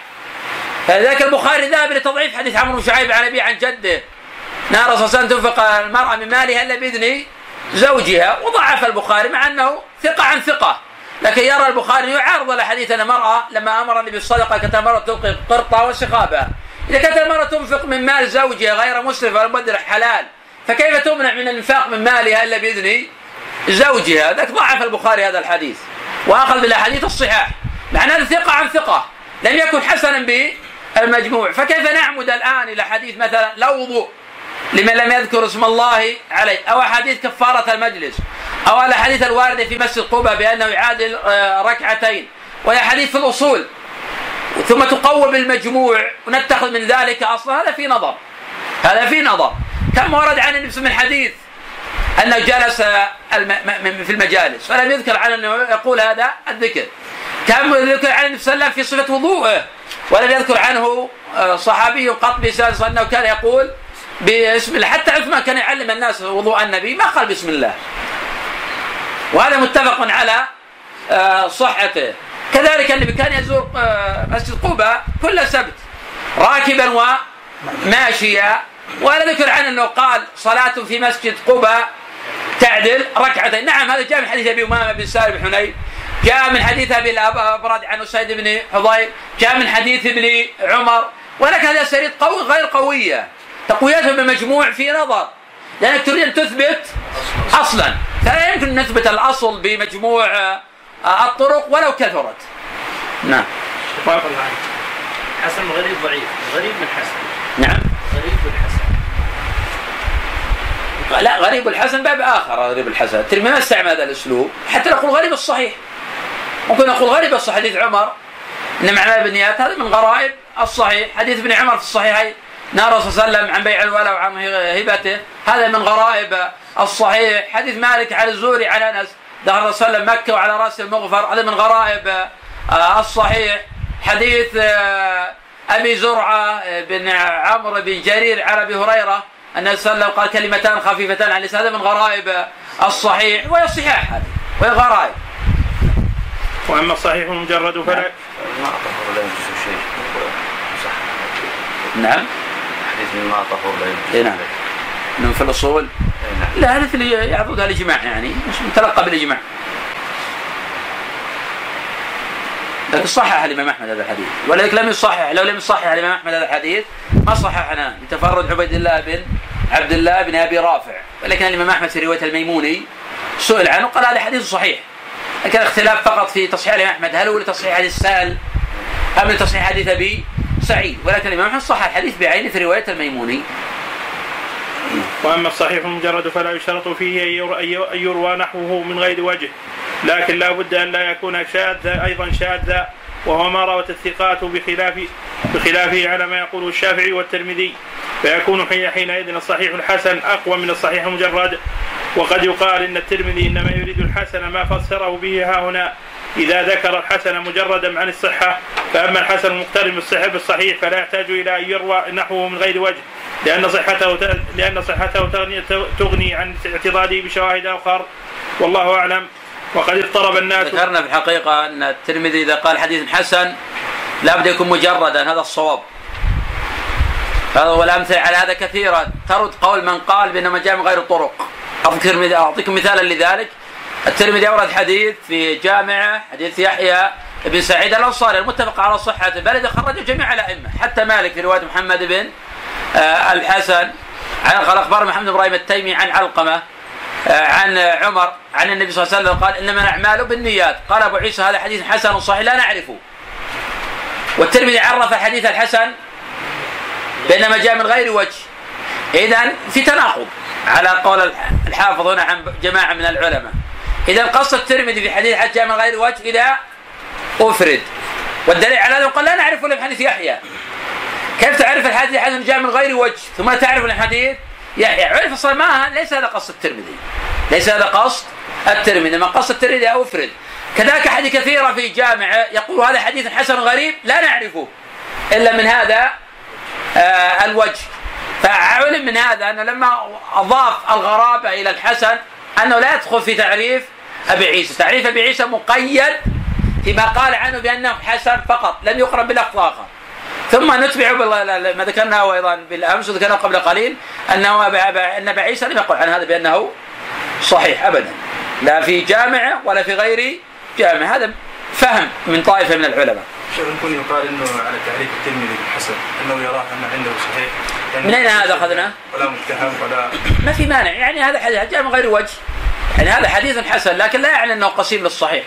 [SPEAKER 1] فلذلك البخاري ذهب لتضعيف حديث عمرو بن شعيب عن أبي عن جده. الرسول صلى الله عليه وسلم تنفق المرأة من مالها إلا بإذن زوجها. وضعف البخاري مع أنه ثقة عن ثقة. لكن يرى البخاري يعارض الأحاديث أن المرأة لما أمر النبي بالصدقة كانت المرأة تنفق قرطة وسخابة. إذا كانت المرأة تنفق من مال زوجها غير مسرف ولا مبدل حلال فكيف تمنع من الإنفاق من مالها إلا بإذن زوجها؟ ذاك ضعف البخاري هذا الحديث وأخذ بالأحاديث الصحاح مع أن ثقة عن ثقة لم يكن حسنا بالمجموع فكيف نعمد الآن إلى حديث مثلا لا وضوء لمن لم يذكر اسم الله عليه أو أحاديث كفارة المجلس أو الأحاديث الواردة في مسجد قبة بأنه يعادل آه، ركعتين وهي حديث في الأصول ثم تقوم المجموع ونتخذ من ذلك أصلا. هذا في نظر. هذا في نظر. كم ورد عن النبي من حديث أنه جلس في المجالس فلم يذكر عن أنه يقول هذا الذكر. كم ذكر عن النبي صلى الله عليه وسلم في صفة وضوءه ولم يذكر عنه آه، صحابي قط بسال أنه كان يقول باسم الله. حتى عثمان كان يعلم الناس وضوء النبي ما قال بسم الله. وهذا متفق على آه، صحته. كذلك النبي كان يزور آه، مسجد قباء كل سبت راكبا وماشيا ولا ذكر عنه إنه قال صلاة في مسجد قباء تعدل ركعتين، نعم هذا جاء من حديث أبي أمامة بن سالم بن حنين، جاء من حديث أبي الأبرد عن أسيد بن حضير، جاء من حديث ابن عمر، ولكن هذه الاسانيد قوي غير قوية، تقويتها بمجموع في نظر، لأنك تريد أن تثبت أصلا، فلا يمكن أن نثبت الأصل بمجموع الطرق ولو كثرت. نعم.
[SPEAKER 3] حسن غريب ضعيف. غريب من حسن.
[SPEAKER 1] نعم.
[SPEAKER 3] غريب الحسن
[SPEAKER 1] لا غريب الحسن باب آخر غريب الحسن. الترمذي ما استعمل هذا الأسلوب. حتى نقول غريب الصحيح. ممكن نقول غريب الصحيح حديث عمر. إن معناه بالنيات هذا من غرائب الصحيح. حديث ابن عمر في الصحيحين. نهى الرسول صلى الله عليه وسلم عن بيع الولاء وعن هبته. هذا من غرائب الصحيح. حديث مالك على الزوري على أنس. دخل الرسول صلى الله عليه وسلم مكة وعلى رأس المغفر هذا من غرائب آه، الصحيح. حديث آه، أبي زرعة آه، بن عمرو بن جرير على أبي هريرة أن صلى الله عليه وسلم قال كلمتان خفيفتان عن هذا من غرائب الصحيح وهي الصحاح هذه وهي غرائب.
[SPEAKER 2] وأما الصحيح المجرد فلا
[SPEAKER 6] ما طهر لا يجوز شيء.
[SPEAKER 1] نعم.
[SPEAKER 6] حديث ما طهر لا يجوز
[SPEAKER 1] إيه، نعم. في الاصول
[SPEAKER 6] نعم.
[SPEAKER 1] لا هذا اللي يعرضها الإجماع يعني مش متلقى بالإجماع. لكن صحح الإمام أحمد هذا الحديث. ولذلك لم يصحح لو لم يصحح الإمام أحمد هذا الحديث ما صححنا. لتفرد عبيد الله بن عبد الله بن أبي رافع. ولكن الإمام أحمد في رواية الميموني سئل عنه قال هذا حديث صحيح. لكن الاختلاف فقط في تصحيح الإمام أحمد هل هو لتصحيح حديث سال أم لتصحيح حديث أبي سعيد؟ ولكن الإمام أحمد صحح الحديث بعينه في رواية الميموني.
[SPEAKER 2] وأما الصحيح المجرد فلا يشترط فيه أن يروى نحوه من غير وجه لكن لا بد أن لا يكون شاذا أيضا شاذا وهو ما روت الثقات بخلاف بخلافه على ما يقوله الشافعي والترمذي. فيكون حينئذ الصحيح الحسن أقوى من الصحيح المجرد. وقد يقال إن الترمذي إنما يريد الحسن ما فسره به ها هنا. إذا ذكر الحسن مجردا عن الصحة فأما الحسن المقترن بالصحيح فلا يحتاج إلى أن يروى نحوه من غير وجه. لأن صحته لأن صحته تغني, تغني عن اعتراضه بشواهد أخر. والله أعلم. وقد اضطرب الناس.
[SPEAKER 1] ذكرنا في الحقيقة أن الترمذي إذا قال حديث حسن لابد يكون مجردا هذا الصواب. هذا والأمثلة على هذا كثيرة ترد قول من قال بأنما جاء من غير الطرق أعطيكم مثالا لذلك. الترمذي أورد حديث في جامعه حديث يحيى بن سعيد الأنصاري المتفق على صحته بل إذا خرجه جميع الأئمة حتى مالك في رواية محمد بن الحسن عن قال اخبر محمد بن إبراهيم التيمي عن علقمة آه، عن عمر عن النبي صلى الله عليه وسلم قال إنما الاعمال بالنيات. قال أبو عيسى هذا حديث حسن صحيح لا نعرفه. والترمذي عرف الحديث الحسن بانما جاء من غير وجه. اذا في تناقض على قول الحافظ هنا عن جماعة من العلماء. اذا قص الترمذي في حديث حج جاء من غير وجه إذا أفرد. والدليل على هذا قال لا نعرف الا من حديث يحيى. كيف تعرف الحديث حديث جاء من غير وجه؟ ثم تعرف الحديث؟ يحيى عرف أصلا ما ليس هذا قصد الترمذي. ليس هذا قصد الترمذي. ما قصد الترمذي أفرد. كذلك حديث كثيرة في جامعة يقول هذا حديث حسن غريب لا نعرفه إلا من هذا آه الوجه. فعلم من هذا أنه لما أضاف الغرابة إلى الحسن أنه لا يدخل في تعريف أبي عيسى، تعريف أبي عيسى مقيد فيما قال عنه بأنه حسن فقط لم بلفظ اخر. ثم نتبع ما ذكرناه أيضا بالأمس وذكرناه قبل قليل أنه أن ابا عيسى لم يقل عن هذا بأنه صحيح ابدا. لا في جامعة ولا في غير جامعة. هذا فهم من طائفة من العلماء.
[SPEAKER 5] شيخ يمكن يقال إنه على تعريف الترمذي بالحسن أنه يراه ان عنده صحيح. يعني
[SPEAKER 1] من أين هذا اخذناه؟
[SPEAKER 5] ولا متهم ولا
[SPEAKER 1] ما في مانع. يعني هذا حديث جاء من غير وجه. يعني هذا حديث حسن لكن لا يعني أنه قسيم للصحيح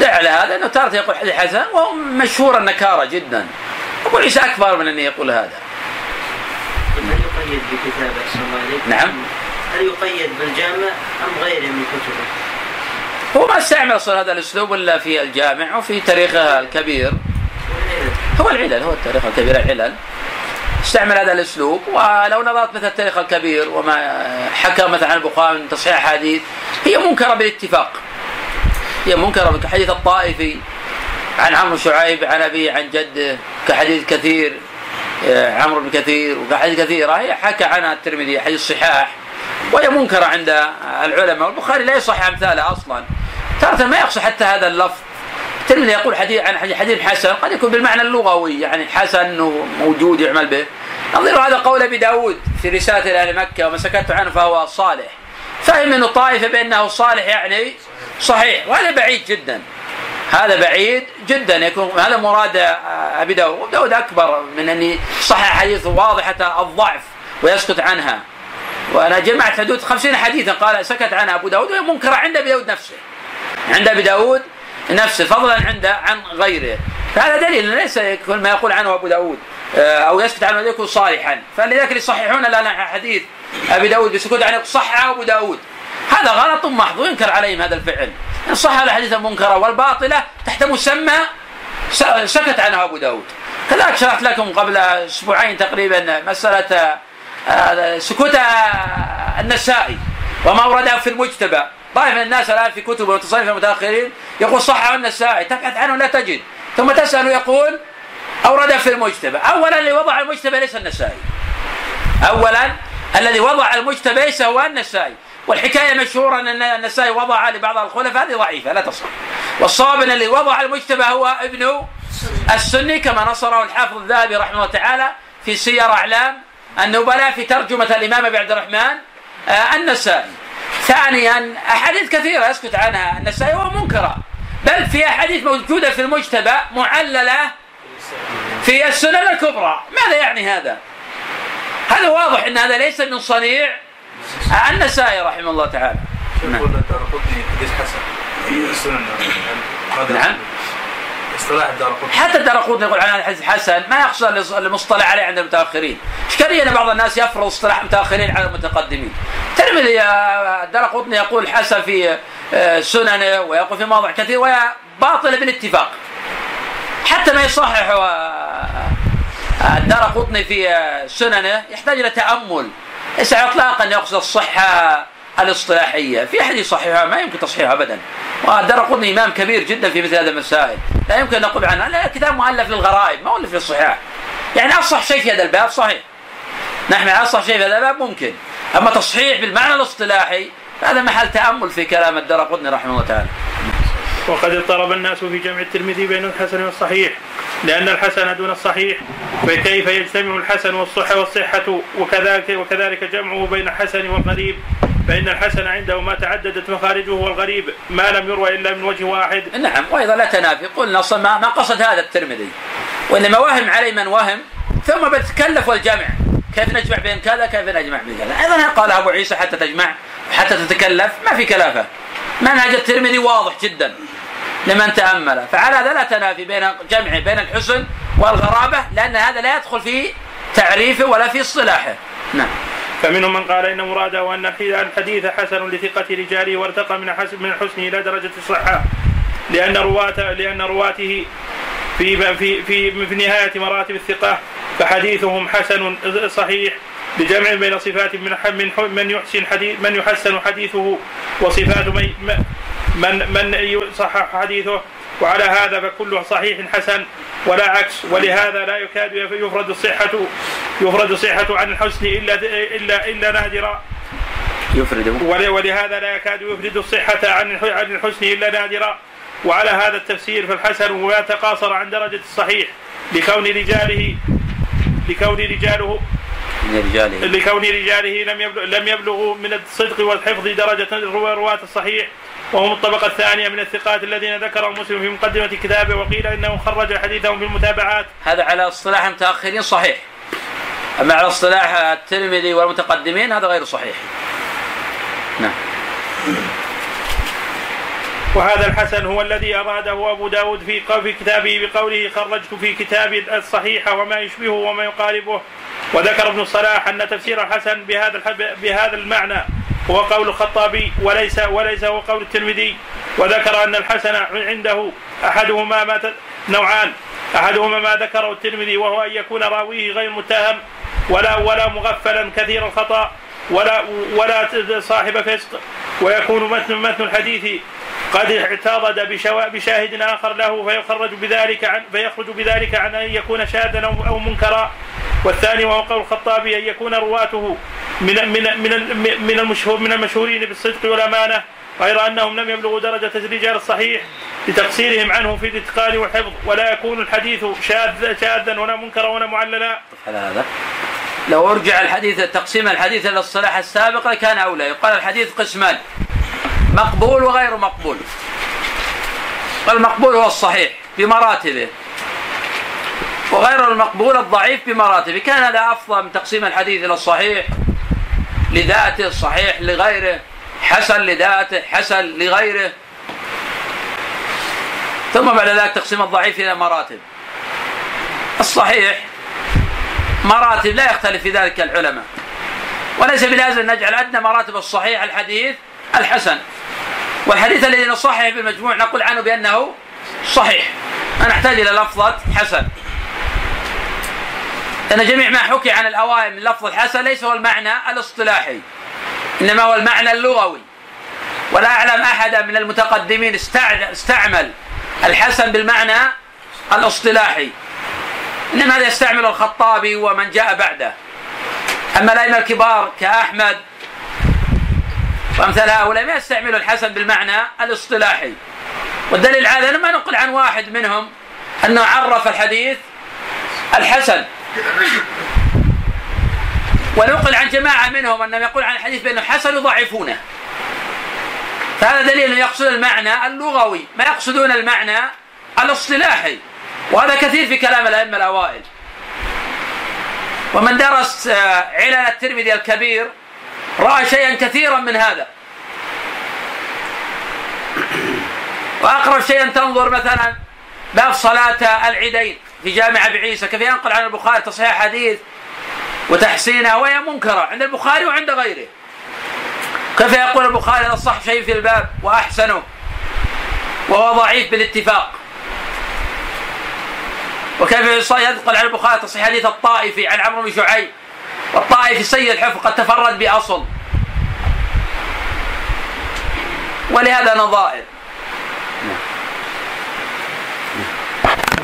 [SPEAKER 1] دع على هذا أنه تارة يقول حديث حسن وهو مشهور النكارة جدا. ابو عيسى أكبر من أن يقول هذا
[SPEAKER 4] هل يقيد بكتابة أحسن الله؟
[SPEAKER 1] نعم.
[SPEAKER 4] هل يقيد بالجامع أم غيره من كتبه؟
[SPEAKER 1] هو ما استعمل أصلا هذا الأسلوب إلا في الجامع وفي تاريخه الكبير هو العلل هو التاريخ الكبير العلل استعمل هذا الأسلوب ولو نظرت مثل التاريخ الكبير وما حكى مثلا عن البخاري من تصحيح أحاديث هي منكرة بالاتفاق هي منكرة كحديث الطائفي عن عمرو شعيب عن أبي عن جده كحديث كثير آه، عمرو بن كثير وكحديث كثيره هي حكى عنها الترمذي حديث صحاح وهي منكرة عند العلماء. والبخاري لا يصح أمثالها أصلا. تارة ما يقصد حتى هذا اللفظ. الترمذي يقول حديث عن حديث حسن قد يكون بالمعنى اللغوي يعني حسن موجود يعمل به. نظير هذا قول أبي داود في رسالة أهل مكة وما سكت عنه فهو صالح. فهم إنه طائفة بأنه صالح يعني صحيح وهذا بعيد جدا. هذا بعيد جدا. يكون هذا مراد أبي داود. داود أكبر من أني صحح حديث واضحة الضعف ويسكت عنها. وأنا جمعت حدود خمسين حديثا. قال سكت عنها أبو داود. وهي منكره عند أبي داود نفسه. عند أبي داود نفسه. فضلا عند عن غيره. فهذا دليل ليس ما يقول عنه أبو داود. آه، أو يسكت عنه يكون صالحا. فلذلك يصححون لنا حديث أبي داود بسكوت. عنه صح أبو داود. هذا غلط محض وينكر عليهم هذا الفعل. إن صح الحديث المنكرة والباطلة تحت مسمى سكت عنها أبو داود. كذلك شرحت لكم قبل أسبوعين تقريبا مسألة آه، سكوت النسائي وما ورده في المجتبى. طائفة من الناس الآن في كتب وتصنيف المتأخرين يقول صح النسائي. تبحث عنه لا تجد. ثم تسأل يقول أورده في المجتبى. أولا اللي وضع المجتبى ليس النسائي. أولا الذي وضع المجتبى ليس هو النسائي. والحكاية مشهورة أن النسائي وضع لبعض الخلفاء هذه ضعيفة لا تصح. والصواب أن الذي وضع المجتبى هو ابن السني كما نصره الحافظ الذهبي رحمه الله تعالى في سير أعلام النبلاء في ترجمة الإمام أبي عبد الرحمن آه، النسائي. ثانيا أحاديث كثيرة يسكت عنها النسائي ومنكرة بل في أحاديث موجودة في المجتبى معللة في السنن الكبرى. ماذا يعني هذا؟ هذا واضح أن هذا ليس من صنيع النسائي رحمه الله تعالى.
[SPEAKER 5] نعم. حديث حسن. في السنن
[SPEAKER 1] نعم.
[SPEAKER 5] اصطلاح
[SPEAKER 1] حتى الدار قطني يقول عن الحديث حسن ما يقصد المصطلح عليه عند المتأخرين. إشكالية أن بعض الناس يفرض اصطلاح المتاخرين على المتقدمين. الترمذي الدار قطني يقول حسن في آه، سننه ويقول في مواضع كثير وهي باطلة بالاتفاق. حتى ما يصحح آه، الدار قطني في آه، سننه يحتاج إلى تأمل. ليس اطلاقا يقصد الصحة الاصطلاحية. في احد يصححها ما يمكن تصحيحها ابدا. ودار قطني إمام كبير جدا في مثل هذه المسائل. لا يمكن أن نقول عنها لا كتاب مؤلف للغرائب ما مؤلف للصحاح يعني أصح شيء في هذا الباب صحيح. نحن أصح شيء في هذا الباب ممكن. أما تصحيح بالمعنى الاصطلاحي هذا محل تأمل في كلام الدار رحمه الله تعالى.
[SPEAKER 2] وقد اضطرب الناس في جمع الترمذي بين الحسن والصحيح لأن الحسن دون الصحيح فكيف يجتمع الحسن والصحة والصحة؟ وكذلك وكذلك جمعه بين الحسن والغريب فإن الحسن عنده ما تعددت مخارجه والغريب ما لم يروى إلا من وجه واحد.
[SPEAKER 1] نعم وأيضا لا تنافي. قلنا أصلا ما قصد هذا الترمذي وإنما وهم عليه من وهم ثم بتكلف والجمع. كيف نجمع بين كذا كيف نجمع بين كذا؟ أيضا قال أبو عيسى حتى تجمع حتى تتكلف ما في كلافة. منهج الترمذي واضح جدا لمن تأمل. فعلى هذا لا تنافي بين جمع بين الحسن والغرابة لأن هذا لا يدخل في تعريفه ولا في اصطلاحه. نعم.
[SPEAKER 2] فمنهم من قال إن مراده أن الحديث حسن لثقة رجاله وارتقى من من الحسن إلى درجة الصحة لأن رواته لأن رواته في في في في نهاية مراتب الثقة فحديثهم حسن صحيح بجمع بين صفات من من من يحسن حديث من يحسن حديثه وصفات من من من يصحح حديثه. وعلى هذا فكل صحيح حسن ولا عكس. ولهذا لا يكاد يفرد الصحة يفرد الصحة عن الحسن إلا إلا إلا نادرا.
[SPEAKER 1] يفرد
[SPEAKER 2] ولهذا لا يكاد يفرد الصحة عن عن الحسن إلا نادرا. وعلى هذا التفسير فالحسن ما تقاصر عن درجة الصحيح لكون رجاله لكون رجاله
[SPEAKER 1] من رجاله.
[SPEAKER 2] لكون رجاله لم يبلغ لم يبلغوا من الصدق والحفظ درجة رواة الصحيح. وهم الطبقة الثانية من الثقات الذين ذكرهم مسلم في مقدمة كتابه وقيل إنه خرج حديثهم في المتابعات.
[SPEAKER 1] هذا على اصطلاح المتاخرين صحيح. أما على اصطلاح الترمذي والمتقدمين هذا غير صحيح. نعم.
[SPEAKER 2] وهذا الحسن هو الذي أراده أبو داود في كتابه بقوله خرجت في كتابي الصحيح وما يشبهه وما يقاربه. وذكر ابن الصلاح أن تفسير الحسن بهذا بهذا المعنى هو قول الخطابي وليس وليس هو قول الترمذي. وذكر أن الحسن عنده أحدهما ما نوعان. أحدهما ما ذكره الترمذي وهو أن يكون راويه غير متهم ولا ولا مغفلا كثير الخطأ. ولا ولا صاحب فسق ويكون متن متن الحديث قد اعترض بشاهد آخر له فيخرج بذلك عن فيخرج بذلك عن أن يكون شاذا أو منكرا. والثاني وهو قول الخطابي أن يكون رواته من من من من المشهور من المشهورين بالصدق والأمانة غير أنهم لم يبلغوا درجة الرجال الصحيح لتقصيرهم عنه في الإتقان والحفظ. ولا يكون الحديث شاذ شاذا ولا منكرا ولا معللا.
[SPEAKER 1] هذا. لو ارجع الحديث تقسيم الحديث إلى الصلاح السابق لكان أولى. يقال الحديث قسمان مقبول وغير مقبول. المقبول هو الصحيح بمراتبه وغير المقبول الضعيف بمراتبه كان هذا أفضل من تقسيم الحديث إلى الصحيح لذاته صحيح لغيره حسن لذاته حسن لغيره. ثم بعد ذلك تقسيم الضعيف إلى مراتب. الصحيح مراتب لا يختلف في ذلك العلماء. وليس بلازم نجعل أدنى مراتب الصحيح الحديث الحسن. والحديث الذي نصحح بالمجموع نقول عنه بأنه صحيح. ما نحتاج إلى لفظة حسن. لأن جميع ما حكي عن الأوائل من لفظ الحسن ليس هو المعنى الاصطلاحي. إنما هو المعنى اللغوي. ولا أعلم أحدا من المتقدمين استعمل الحسن بالمعنى الاصطلاحي. إنما هذا يستعمل الخطابي ومن جاء بعده. أما الأئمة الكبار كأحمد وأمثال هؤلاء ما يستعملوا الحسن بالمعنى الاصطلاحي. والدليل على أنا ما نقل عن واحد منهم أنه عرف الحديث الحسن. ونقل عن جماعة منهم أنهم يقول عن الحديث بأنه حسن يضعفونه. فهذا دليل أنه يقصد المعنى اللغوي ما يقصدون المعنى الاصطلاحي. وهذا كثير في كلام الأئمة الأوائل ومن درس آه، علل الترمذي الكبير رأى شيئا كثيرا من هذا وأقرب شيء أن تنظر مثلا باب صلاة العيدين في جامع أبي عيسى كيف ينقل عن البخاري تصحيح حديث وتحسينها وهي منكرة عند البخاري وعند غيره. كيف يقول البخاري هذا صح شيء في الباب وأحسنه وهو ضعيف بالاتفاق. وكيف ينقل عن البخاري تصحيح حديث الطائفي عن عمرو بن شعيب. والطائفي سيء الحفظ قد تفرد بأصل. ولهذا نظائر.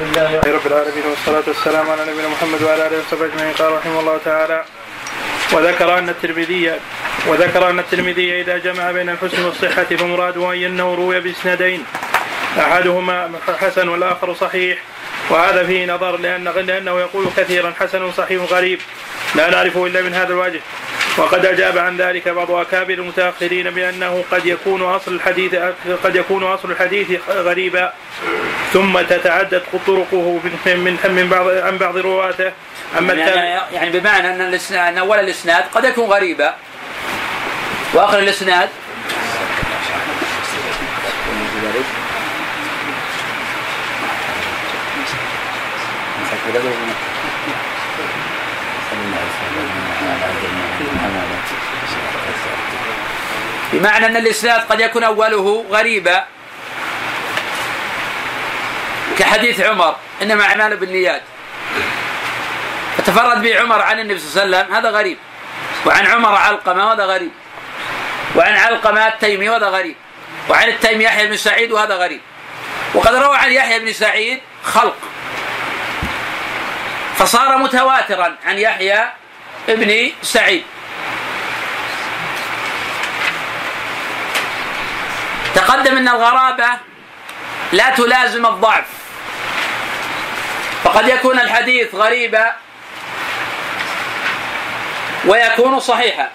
[SPEAKER 2] لله رب العالمين والصلاة والسلام على نبينا محمد وعلى آله وصحبه أجمعين. قال رحمه الله تعالى وذكر أن الترمذي وذكر أن الترمذي إذا جمع بين الحسن والصحة فمراده أن أنه روي بإسنادين. أحدهما حسن والآخر صحيح. وهذا فيه نظر لأن لأنه يقول كثيرا حسن صحيح غريب. لا نعرفه إلا من هذا الوجه. وقد أجاب عن ذلك بعض أكابر المتأخرين بأنه قد يكون أصل الحديث قد يكون أصل الحديث غريبا. ثم تتعدد طرقه من من من بعض عن بعض رواته.
[SPEAKER 1] أما يعني, يعني بمعنى أن الإسناد أن أول الإسناد قد يكون غريبا. وآخر الإسناد (laughs) بمعنى أن الإسناد قد يكون أوله غريبا كحديث عمر إنما أعمال بالنيات. فتفرد به عمر عن النبي صلى الله عليه وسلم هذا غريب. وعن عمر علقمة هذا غريب. وعن علقمة التيمي وهذا غريب. وعن التيمي يحيى بن سعيد وهذا غريب. وقد روى عن يحيى بن سعيد خلق. فصار متواترا عن يحيى بن سعيد. تقدم إن الغرابة لا تلازم الضعف. فقد يكون الحديث غريبا ويكون صحيحا.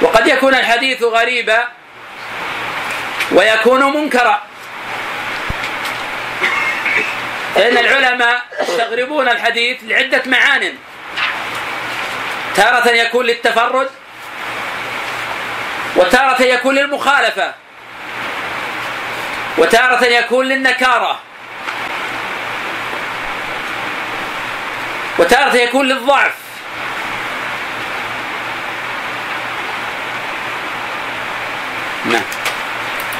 [SPEAKER 1] وقد يكون الحديث غريبا ويكون منكرا. لأن العلماء يستغربون الحديث لعدة معان. تارة يكون للتفرد وتارة يكون للمخالفة وتارة يكون للنكارة وتارة يكون للضعف.
[SPEAKER 2] نعم.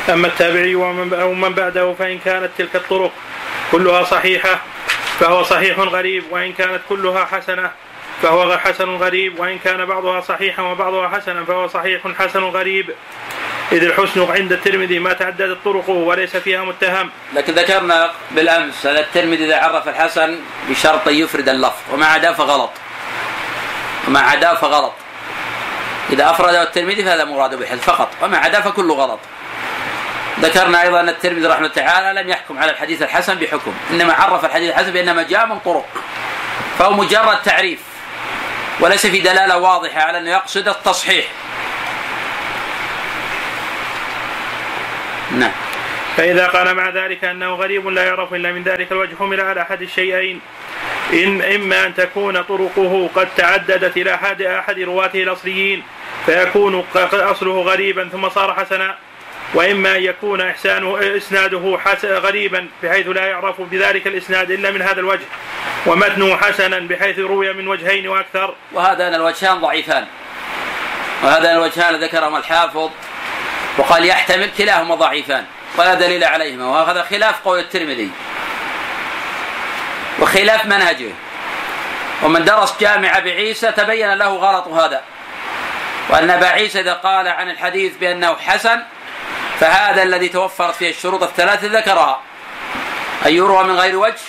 [SPEAKER 2] أما التابعي ومن بعده فإن كانت تلك الطرق كلها صحيحة فهو صحيح غريب وإن كانت كلها حسنة فهو حسن غريب وإن كان بعضها صحيحا وبعضها حسنا فهو صحيح حسن غريب. إذ الحسن عند الترمذي ما تعددت طرقه وليس فيها متهم.
[SPEAKER 1] لكن ذكرنا بالأمس أن الترمذي إذا عرف الحسن بشرط يفرد اللفظ وما عداه فغلط. وما عداه فغلط. إذا أفرده الترمذي فهذا مراد به فقط وما عداه فكله غلط. ذكرنا أيضا أن الترمذي رحمه الله تعالى لم يحكم على الحديث الحسن بحكم إنما عرف الحديث الحسن بأنما جاء من طرق فهو مجرد تعريف وليس في دلالة واضحة على أنه يقصد التصحيح.
[SPEAKER 2] نعم. فإذا قال مع ذلك أنه غريب لا يعرف إلا من ذلك الوجه حمل على أحد الشيئين. إن إما أن تكون طرقه قد تعددت إلى أحد أحد رواته الأصليين فيكون أصله غريبا ثم صار حسنا. وإما أن يكون احسانه إسناده غريبا بحيث لا يعرف بذلك الإسناد إلا من هذا الوجه. ومتنه حسنا بحيث روي من وجهين وأكثر.
[SPEAKER 1] وهذان الوجهان ضعيفان. وهذان الوجهان ذكرهما الحافظ وقال يحتمل كلاهما ضعيفان ولا دليل عليهما. وهذا خلاف قول الترمذي. وخلاف منهجه. ومن درس جامع بعيسى تبين له غلط هذا. وأن أبا عيسى إذا قال عن الحديث بأنه حسن فهذا الذي توفرت فيه الشروط الثلاثة ذكرها. أن يروى من غير وجه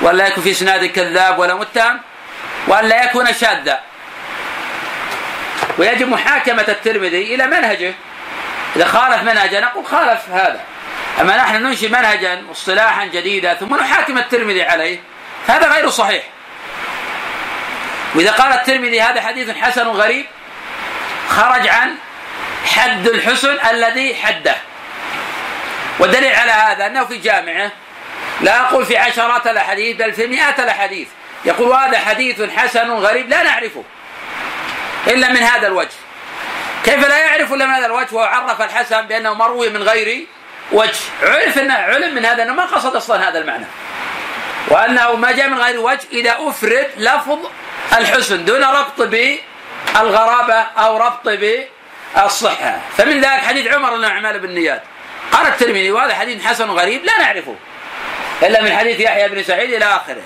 [SPEAKER 1] وأن لا يكون في إسناد كذاب ولا متهم وأن لا يكون شاذا. ويجب محاكمة الترمذي إلى منهجه. إذا خالف منهجا نقول خالف هذا. أما نحن ننشئ منهجا واصطلاحا جديدا ثم نحاكم الترمذي عليه هذا غير صحيح. وإذا قال الترمذي هذا حديث حسن غريب خرج عن حد الحسن الذي حده. والدليل على هذا أنه في جامعة لا أقول في عشرات الأحاديث بل في مئات الأحاديث. يقول هذا حديث حسن غريب لا نعرفه إلا من هذا الوجه. كيف لا يعرف إلا من هذا الوجه؟ وعرف الحسن بأنه مروي من غير وجه. عرف أنه علم من هذا أنه ما قصد أصلا هذا المعنى. وأنه ما جاء من غير وجه إذا أفرد لفظ الحسن دون ربط بالغرابة أو ربط الصحة. فمن ذلك حديث عمر الأعمال بالنيات قال الترمذي وهذا حديث حسن غريب لا نعرفه. إلا من حديث يحيى بن سعيد إلى آخره.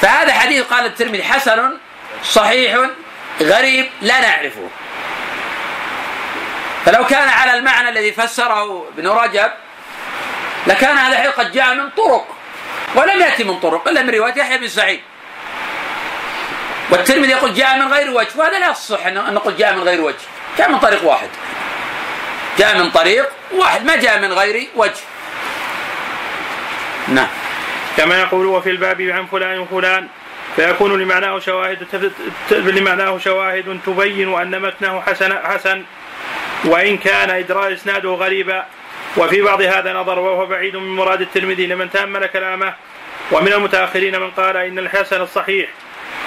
[SPEAKER 1] فهذا حديث قال الترمذي حسن صحيح غريب لا نعرفه. فلو كان على المعنى الذي فسره ابن رجب لكان هذا الحديث قد جاء من طرق ولم يأتي من طرق إلا من رواية يحيى بن سعيد. والترمذي يقول جاء من غير وجه وهذا لا يصح أن نقول جاء من غير وجه. جاء من طريق واحد. جاء من طريق واحد ما جاء من غير وجه. نعم.
[SPEAKER 2] كما يقول وفي الباب عن فلان وفلان. فيكون لمعناه شواهد لمعناه شواهد تبين أن متنه حسن حسن. وإن كان إدراء إسناده غريبا. وفي بعض هذا نظر وهو بعيد من مراد الترمذي. لمن تأمل كلامه. ومن المتأخرين من قال إن الحسن الصحيح.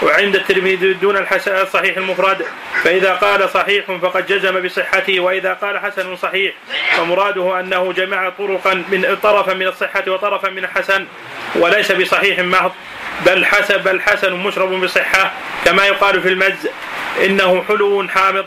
[SPEAKER 2] وعند الترمذي دون الحسن الصحيح المفرد فإذا قال صحيح فقد جزم بصحته وإذا قال حسن صحيح فمراده أنه جمع طرقا من طرفا من الصحة وطرفا من الحسن وليس بصحيح محض بل حسن بل حسن مشرب بصحة كما يقال في المز إنه حلو حامض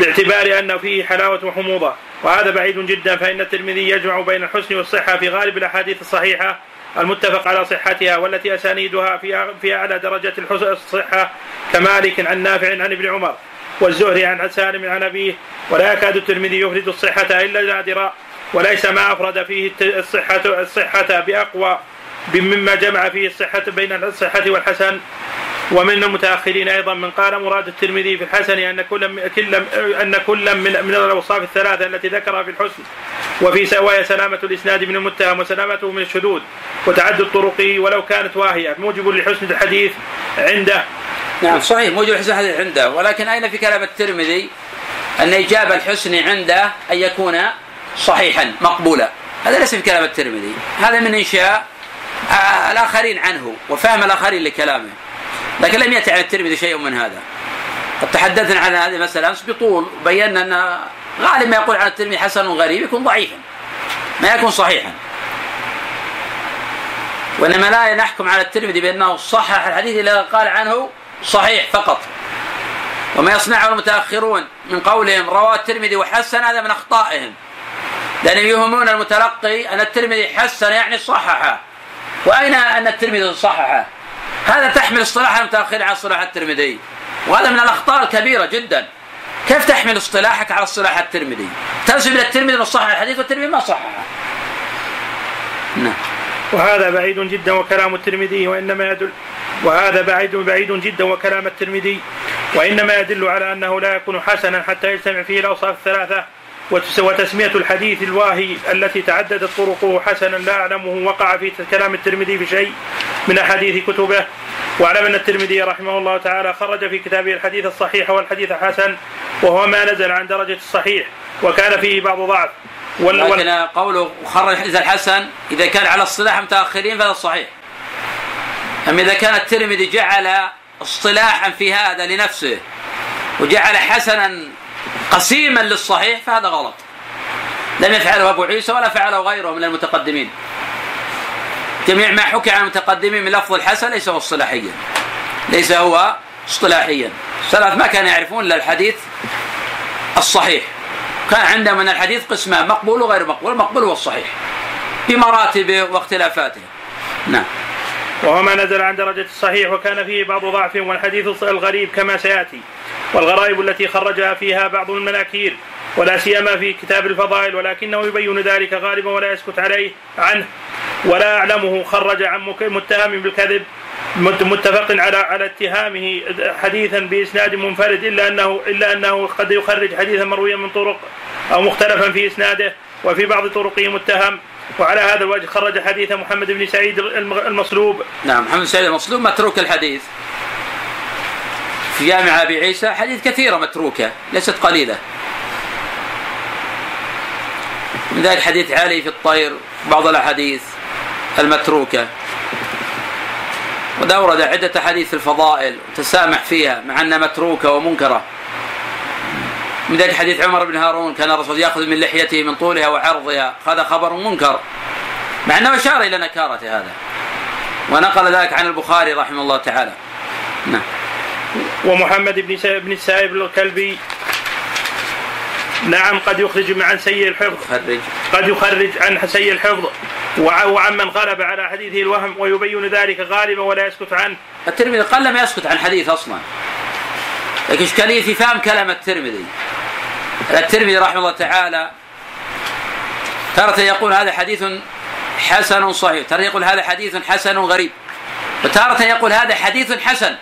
[SPEAKER 2] باعتبار أن فيه حلاوة وحموضة. وهذا بعيد جدا فإن الترمذي يجمع بين الحسن والصحة في غالب الأحاديث الصحيحة المتفق على صحتها والتي أسانيدها في في أعلى درجة الصحة كمالك عن نافع عن ابن عمر والزهري عن سالم عن أبيه ولا يكاد الترمذي يفرد الصحة إلا نادرا وليس ما أفرد فيه الصحة الصحة بأقوى مما جمع فيه الصحة بين الصحة والحسن. ومن المتأخرين أيضا من قال مراد الترمذي في الحسن أن كل كل أن كل من من الأوصاف الثلاثة التي ذكرها في الحسن وفي سوايا سلامة الإسناد من المتهم وسلامته من الشذوذ وتعدد طرقه ولو كانت واهية. موجب لحسن الحديث عنده.
[SPEAKER 1] نعم صحيح موجب لحسن الحديث عنده. ولكن أين في كلام الترمذي أن اجاب الحسن عنده أن يكون صحيحا مقبولا؟ هذا ليس في كلام الترمذي. هذا من إنشاء آه، الآخرين عنه وفهم الآخرين لكلامه. لكن لم يأتي عن الترمذي شيء من هذا. قد تحدثنا عن هذه المسألة أمس بطول وبينا أن غالب ما يقول عن الترمذي حسن غريب يكون ضعيفا ما يكون صحيحا. وإنما لا نحكم على الترمذي بأنه صحح الحديث إلا قال عنه صحيح فقط. وما يصنعه المتأخرون من قولهم رواه الترمذي وحسن هذا من أخطائهم. لأنهم يوهمون المتلقي أن الترمذي حسن يعني صححه. وأين أن الترمذي صححه؟ هذا تحمل اصطلاح المتاخرين على اصطلاح الترمذي وهذا من الأخطاء الكبيرة جدا كيف تحمل اصطلاحك على اصطلاح الترمذي؟ تنسب إلى الترمذي إنه صحح الحديث والترمذي ما صححه.
[SPEAKER 2] نعم. وهذا بعيد جدا وكلام الترمذي وإنما يدل وهذا بعيد بعيد جدا وكلام الترمذي وإنما يدل على أنه لا يكون حسنا حتى يجتمع فيه الأوصاف الثلاثة وتسمية الحديث الواهي التي تعددت طرقه حسنا لا أعلمه وقع في كلام الترمذي بشيء من أحاديث كتبه واعلم أن الترمذي رحمه الله تعالى خرج في كتابه الحديث الصحيح والحديث الحسن وهو ما نزل عن درجة الصحيح وكان فيه بعض ضعف.
[SPEAKER 1] وال... لكن قوله خرج الحديث الحسن إذا كان على اصطلاح متأخرين فهذا صحيح. أما إذا كان الترمذي جعل اصطلاحا في هذا لنفسه وجعل حسنا قسيما للصحيح فهذا غلط. لم يفعله أبو عيسى ولا فعله غيره من المتقدمين. جميع ما حكي عن المتقدمين من لفظ الحسن ليس هو اصطلاحيا. ليس هو اصطلاحيا. السلف ما كانوا يعرفون إلا الحديث الصحيح. كان عندهم من الحديث قسمان مقبول وغير مقبول المقبول هو الصحيح. بمراتبه واختلافاته. نعم.
[SPEAKER 2] وهو ما نزل عن درجة الصحيح وكان فيه بعض ضعف والحديث الغريب كما سيأتي. والغرائب التي خرجها فيها بعض المناكير. ولا سيما في كتاب الفضائل ولكنه يبين ذلك غالبا ولا يسكت عليه عنه ولا أعلمه. خرج عن متهم بالكذب متفق على على اتهامه حديثا بإسناد منفرد إلا انه إلا أنه قد يخرج حديثا مرويا من طرق أو مختلفا في إسناده وفي بعض طرقه متهم. وعلى هذا الوجه خرج حديث محمد بن سعيد المصلوب.
[SPEAKER 1] نعم محمد بن سعيد المصلوب متروك الحديث. في جامع أبي عيسى حديث كثيرة متروكة ليست قليلة. من ذلك حديث علي في الطير بعض الأحاديث المتروكة. وقد أورد عدة أحاديث في الفضائل وتسامح فيها مع أنها متروكة ومنكرة. من ذلك حديث عمر بن هارون كان الرسول يأخذ من لحيته من طولها وعرضها هذا خبر منكر. مع أنه أشار إلى نكارة هذا. ونقل ذلك عن البخاري رحمه الله تعالى. نعم.
[SPEAKER 2] ومحمد بن بن الكلبي نعم قد يخرج عن سيء الحفظ.
[SPEAKER 1] يخرج.
[SPEAKER 2] قد يخرج عن سيء الحفظ. وعن من غلب على حديثه الوهم ويبين ذلك غالبا ولا يسكت عنه.
[SPEAKER 1] الترمذي قل ما يسكت عن حديث أصلا. لكن اشكاليه في فهم كلام الترمذي. الترمذي رحمه الله تعالى تارة يقول هذا حديث حسن صحيح. تارة يقول هذا حديث حسن غريب. وتارة يقول هذا حديث حسن.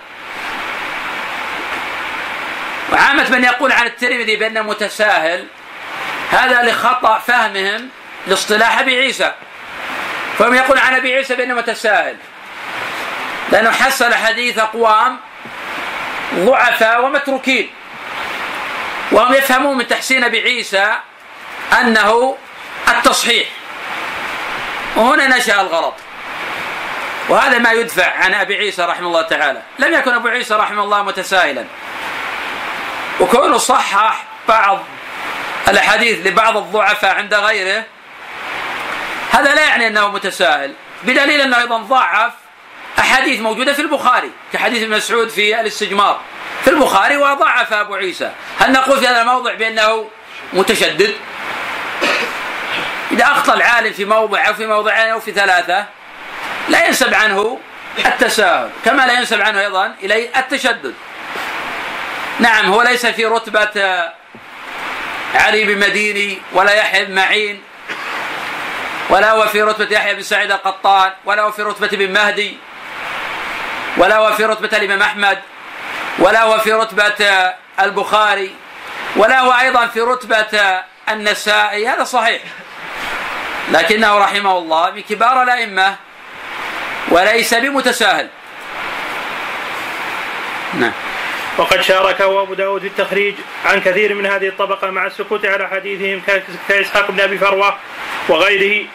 [SPEAKER 1] وعامة من يقول عن الترمذي بأنه متساهل هذا لخطأ فهمهم لاصطلاح أبي عيسى. فهم يقول عن أبي عيسى بأنه متساهل لأنه حصل حديث أقوام ضعفاء ومتروكين وهم يفهمون من تحسين أبي عيسى أنه التصحيح. وهنا نشأ الغلط وهذا ما يدفع عن أبي عيسى رحمه الله تعالى. لم يكن أبو عيسى رحمه الله متساهلا. وكونه صحح بعض الأحاديث لبعض الضعفاء عند غيره هذا لا يعني أنه متساهل بدليل أنه أيضا ضعف أحاديث موجودة في البخاري كحديث ابن مسعود في الاستجمار في البخاري وضعف أبو عيسى. هل نقول في هذا الموضع بأنه متشدد؟ إذا أخطأ العالم في موضع أو في موضعين أو في ثلاثة لا ينسب عنه التساهل كما لا ينسب عنه أيضا إليه التشدد. نعم هو ليس في رتبة علي بن مديني ولا يحيى بن معين ولا هو في رتبة يحيى بن سعيد القطان ولا هو في رتبة ابن مهدي ولا هو في رتبة الإمام أحمد ولا هو في رتبة البخاري ولا هو أيضا في رتبة النسائي هذا صحيح. لكنه رحمه الله من كبار الأئمة وليس بمتساهل.
[SPEAKER 2] نعم. وقد شاركه أبو داود في التخريج عن كثير من هذه الطبقة مع السكوت على حديثهم كإسحاق بن أبي فروة وغيره.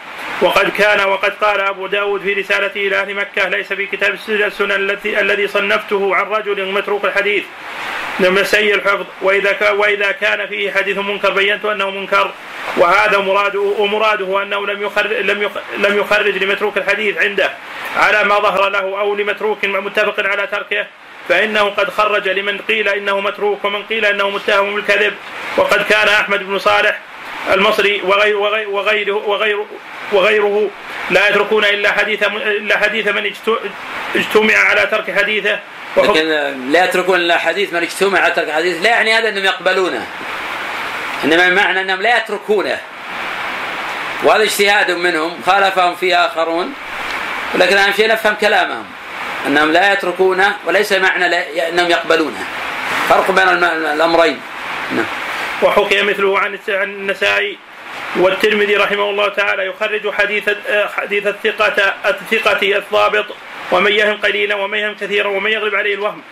[SPEAKER 2] وقد كان وقد قال أبو داود في رسالته إلى أهل مكة ليس في كتاب السنن الذي الذي صنفته عن رجل متروك الحديث لم سيء الحفظ. وإذا وإذا كان فيه حديث منكر بينت أنه منكر. وهذا مراده ومراده أنه لم يخرج لم لم يخرج لمتروك الحديث عنده على ما ظهر له أو لمتروك متفق على تركه. فإنه قد خرج لمن قيل إنه متروك ومن قيل إنه متهم بالكذب وقد كان أحمد بن صالح المصري وغير وغير وغيره وغيره, وغيره لا يتركون إلا حديث إلا حديث من اجتمع على ترك حديثه.
[SPEAKER 1] لكن لا يتركون إلا حديث من اجتمع على ترك حديث لا يعني هذا أنهم يقبلونه. إنما المعنى أنهم لا يتركونه. وهذا اجتهاد منهم خالفهم فيه آخرون. ولكن أهم شيء نفهم كلامهم. أنهم لا يتركونه وليس معنى أنهم يقبلونه فرق بين الأمرين.
[SPEAKER 2] نعم. وحكي مثله عن النسائي والترمذي رحمه الله تعالى يخرج حديث حديث الثقة الثقة الضابط ومن يهم قليلا ومن يهم كثيرا ومن يغلب عليه الوهم.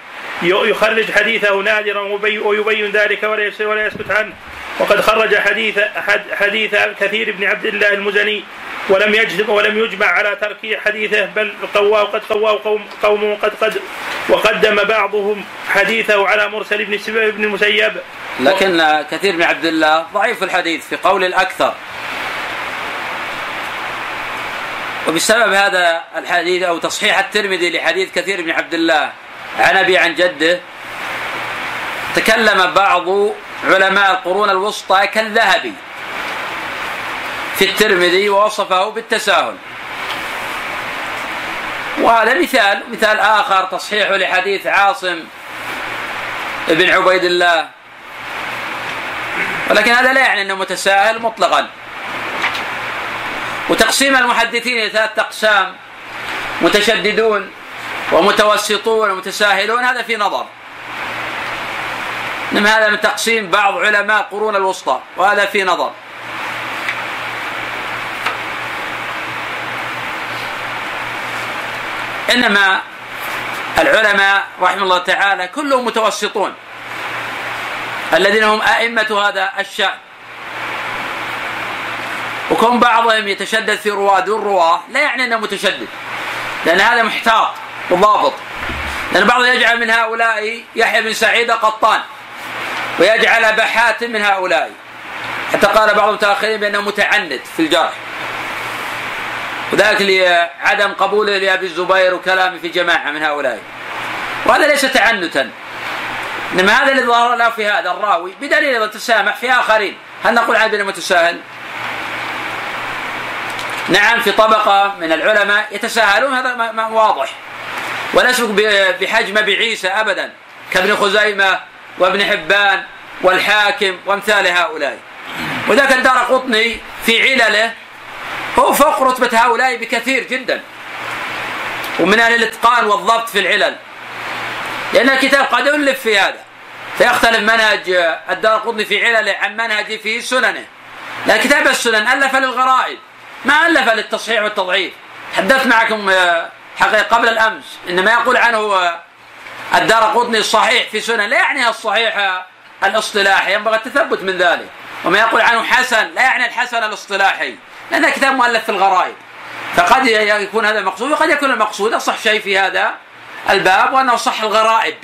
[SPEAKER 2] يخرج حديثه نادرا ويبين ذلك ولا يسكت عنه. وقد خرج حديث حديث كثير بن عبد الله المزني ولم يجزم ولم يجمع على ترك حديثه بل قواه قد قواه قوم قوم قد قد وقدم بعضهم حديثه على مرسل بن بن المسيب.
[SPEAKER 1] لكن كثير بن عبد الله ضعيف الحديث في قول الأكثر. وبسبب هذا الحديث أو تصحيح الترمذي لحديث كثير بن عبد الله عن أبي عن جده تكلم بعض علماء القرون الوسطى كالذهبي في الترمذي ووصفه بالتساهل. وهذا مثال مثال آخر تصحيح لحديث عاصم بن عبيد الله. ولكن هذا لا يعني أنه متساهل مطلقا. وتقسيم المحدثين إلى ثلاثة أقسام متشددون ومتوسطون ومتساهلون هذا في نظر. إنما هذا من تقسيم بعض علماء قرون الوسطى وهذا في نظر. إنما العلماء رحمه الله تعالى كلهم متوسطون الذين هم أئمة هذا الشأن. وكون بعضهم يتشدد في رواة دون رواة لا يعني أنه متشدد لأن هذا محتاط وضابط. لأن بعضهم يجعل من هؤلاء يحيى بن سعيد قطان. ويجعل ابا حاتم من هؤلاء. حتى قال بعض المتأخرين بأنه متعنت في الجرح. وذلك لعدم قبوله لأبي الزبير وكلامه في جماعة من هؤلاء. وهذا ليس تعنتا. إنما هذا الذي ظهر له في هذا الراوي بدليل أيضا تسامح في آخرين. هل نقول عن ابن متساهل؟ نعم في طبقة من العلماء يتساهلون هذا واضح. ولا بحجم أبي عيسى ابدا كابن خزيمة وابن حبان والحاكم وامثال هؤلاء. وذاك الدار قطني في علله هو فوق رتبة هؤلاء بكثير جدا. ومن أهل الإتقان والضبط في العلل. لأن الكتاب قد ألف في هذا. فيختلف منهج الدار قطني في علله عن منهجه في سننه. لأن كتاب السنن ألف للغرائب ما ألف للتصحيح والتضعيف. حدثت معكم حقيقة قبل الأمس إنما يقول عنه الدار قطني الصحيح في سنن لا يعني الصحيح الاصطلاحي ينبغي التثبت من ذلك. وما يقول عنه حسن لا يعني الحسن الاصطلاحي. لأنه كتاب مؤلف في الغرائب. فقد يكون هذا المقصود وقد يكون المقصود أصح شيء في هذا الباب وأنه صح الغرائب.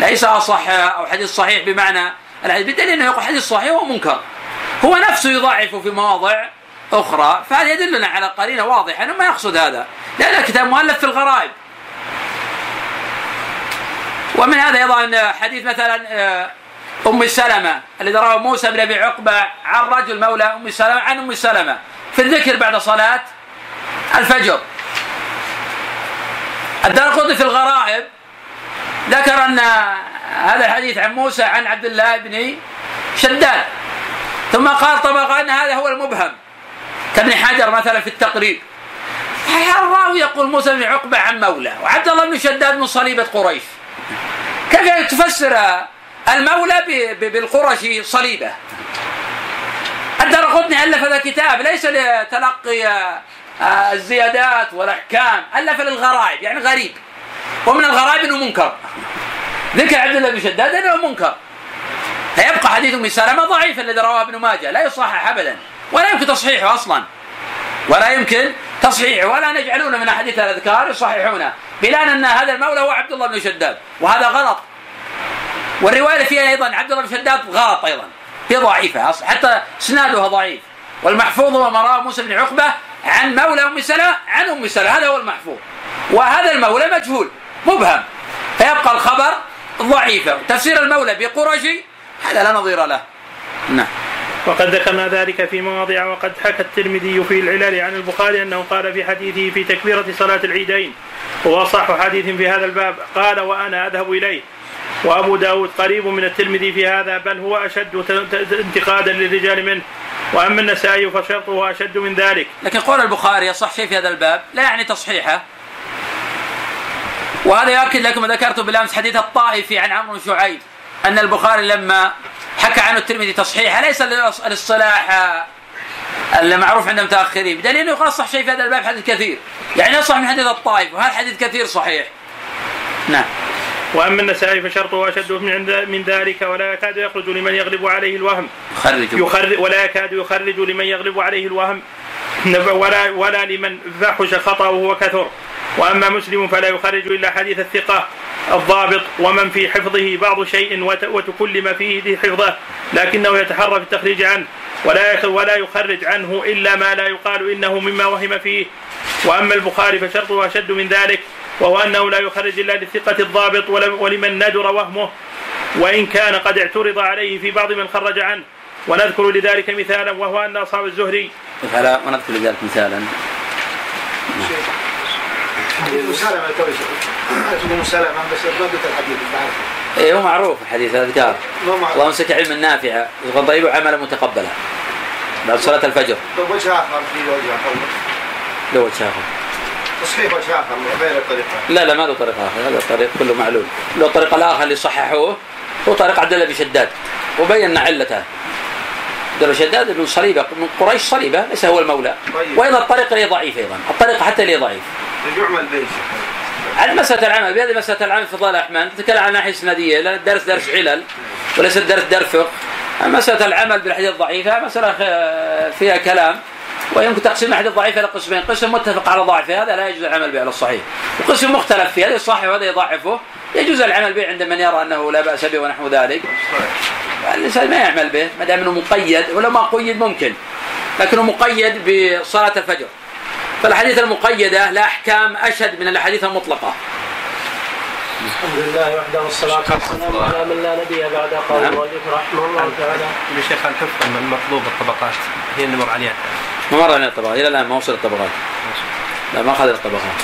[SPEAKER 1] ليس أصح أو حديث صحيح بمعنى الحديث بالدليل أنه يقول حديث صحيح ومنكر هو نفسه يضاعف في مواضع أخرى فهذا يدلنا على قرينة واضحة أنه ما يقصد هذا. لأن الكتاب مؤلف في الغرائب. ومن هذا أيضا حديث مثلا آه، أم سلمة الذي رواه موسى بن أبي عقبة عن رجل مولى أم سلمة عن أم سلمة. في الذكر بعد صلاة الفجر. الدار في الغرائب ذكر أن هذا الحديث عن موسى عن عبد الله بن شداد. ثم قال طبقا أن هذا هو المبهم كابن حجر مثلا في التقريب. الراوي يقول موسى بن عقبة عن مولى وعبد الله بن شداد من صليبة قريش؟ كيف تفسر المولى بالقرشي صليبة؟ الدرقطني ألف هذا الكتاب ليس لتلقي آه، الزيادات والأحكام ألف للغرائب يعني غريب. ومن الغرائب أنه منكر. ذكر عبد الله بن شداد أنه منكر. فيبقى حديث أم سلمة ضعيف الذي رواه ابن ماجه لا يصحح ابدا ولا يمكن تصحيحه أصلا. ولا يمكن تصحيحه ولا نجعلون من أحاديث الأذكار يصححونه بلان أن هذا المولى هو عبد الله بن شداد وهذا غلط. والرواية فيها أيضا عبد الله بن شداد غلط أيضا هي ضعيفة حتى اسنادها ضعيف. والمحفوظ هو ما رواه موسى بن عقبة عن مولى أم سلمة عن أم سلمة هذا هو المحفوظ. وهذا المولى مجهول مبهم. فيبقى الخبر ضعيفا تفسير المولى بقرشي هذا لا نظير له. نعم.
[SPEAKER 2] وقد ذكرنا ذلك في مواضع وقد حكى الترمذي في العلل عن البخاري أنه قال في حديثه في تكبيرة صلاة العيدين هو اصح حديث في هذا الباب قال وأنا أذهب إليه وأبو داود قريب من الترمذي في هذا بل هو أشد انتقادا للرجال منه وأما النسائي فشرطه أشد من ذلك.
[SPEAKER 1] لكن قول البخاري يصح شيء في هذا الباب لا يعني تصحيحه. وهذا يؤكد لكم ذكرت بالأمس حديث الطائفي عن عمرو بن شعيب أن البخاري لما حكى عنه الترمذي تصحيحه ليس الاصطلاح المعروف عند المتاخرين بدليل إنه يقول صح شيء في هذا الباب حديث كثير. يعني يصح من حديث الطائف وهذا حديث كثير صحيح. نعم.
[SPEAKER 2] وأما النسائي فشرطه أشد من من ذلك ولا يكاد يخرج لمن يغلب عليه الوهم.
[SPEAKER 1] يخرج
[SPEAKER 2] يخرج ولا يكاد يخرج لمن يغلب عليه الوهم. ولا ولا لمن فحش خطأه وكثر. وأما مسلم فلا يخرج إلا حديث الثقة الضابط ومن في حفظه بعض شيء وتكلم فيه حفظه لكنه يتحرى في التخريج عنه ولا ولا يخرج عنه إلا ما لا يقال إنه مما وهم فيه. وأما البخاري فشرطه أشد من ذلك وهو أنه لا يخرج إلا للثقه الضابط ولمن ندر وهمه وإن كان قد اعترض عليه في بعض من خرج عنه. ونذكر لذلك مثالا وهو أن أصحاب الزهري
[SPEAKER 1] ونذكر لذلك مثالا.
[SPEAKER 7] مسالمة اسمه مسالمة بس ردة الحديث
[SPEAKER 1] اي هو معروف. حديث الاذكار اللهم امسك علما نافعا وضيب عملا متقبلا. بعد صلاة الفجر.
[SPEAKER 7] طيب وجه آخر في وجه آخر.
[SPEAKER 1] له وجه آخر.
[SPEAKER 7] تصحيح وجه آخر غير الطريقة.
[SPEAKER 1] لا لا ما له طريق آخر هذا الطريق كله معلول. له الطريق الآخر اللي صححوه هو طريق عبد الله بن شداد وبينا علته. عبد الله شداد بن صليبة. من قريش صليبة ليس هو المولى. طيب. وأيضا الطريق اللي ضعيف أيضا. الطريق حتى اللي ضعيف.
[SPEAKER 7] يعمل به
[SPEAKER 1] عن مسألة العمل. بهذه مسألة العمل في فضائل الأحمال نتكلم عن ناحية سندية لأن الدرس درس علل وليس الدرس درس فقه. مسألة العمل بالحديث الضعيفة مسألة فيها كلام. ويمكن تقسيم الحديث الضعيف إلى قسمين قسم متفق على ضعفه هذا لا يجوز العمل به على الصحيح. وقسم مختلف فيه هذا يصحح وهذا يضعفه يجوز العمل به عند من يرى أنه لا بأس به ونحو ذلك. الإنسان ما يعمل به ما دام أنه مقيد ولو ما قيد ممكن لكنه مقيد بصلاة الفجر. فالاحاديث المقيدة لها أحكام اشد من الأحاديث المطلقة.
[SPEAKER 3] الحمد لله وحده والصلاة والسلام على من لا نبي بعد قول نعم. رحمه الله تعالى.
[SPEAKER 5] يا شيخ الحفظ من المطلوب الطبقات هي اللي مر عليها.
[SPEAKER 1] ما مر علينا الطبقات إلى الآن ما وصل الطبقات. لا ما اخذ الطبقات.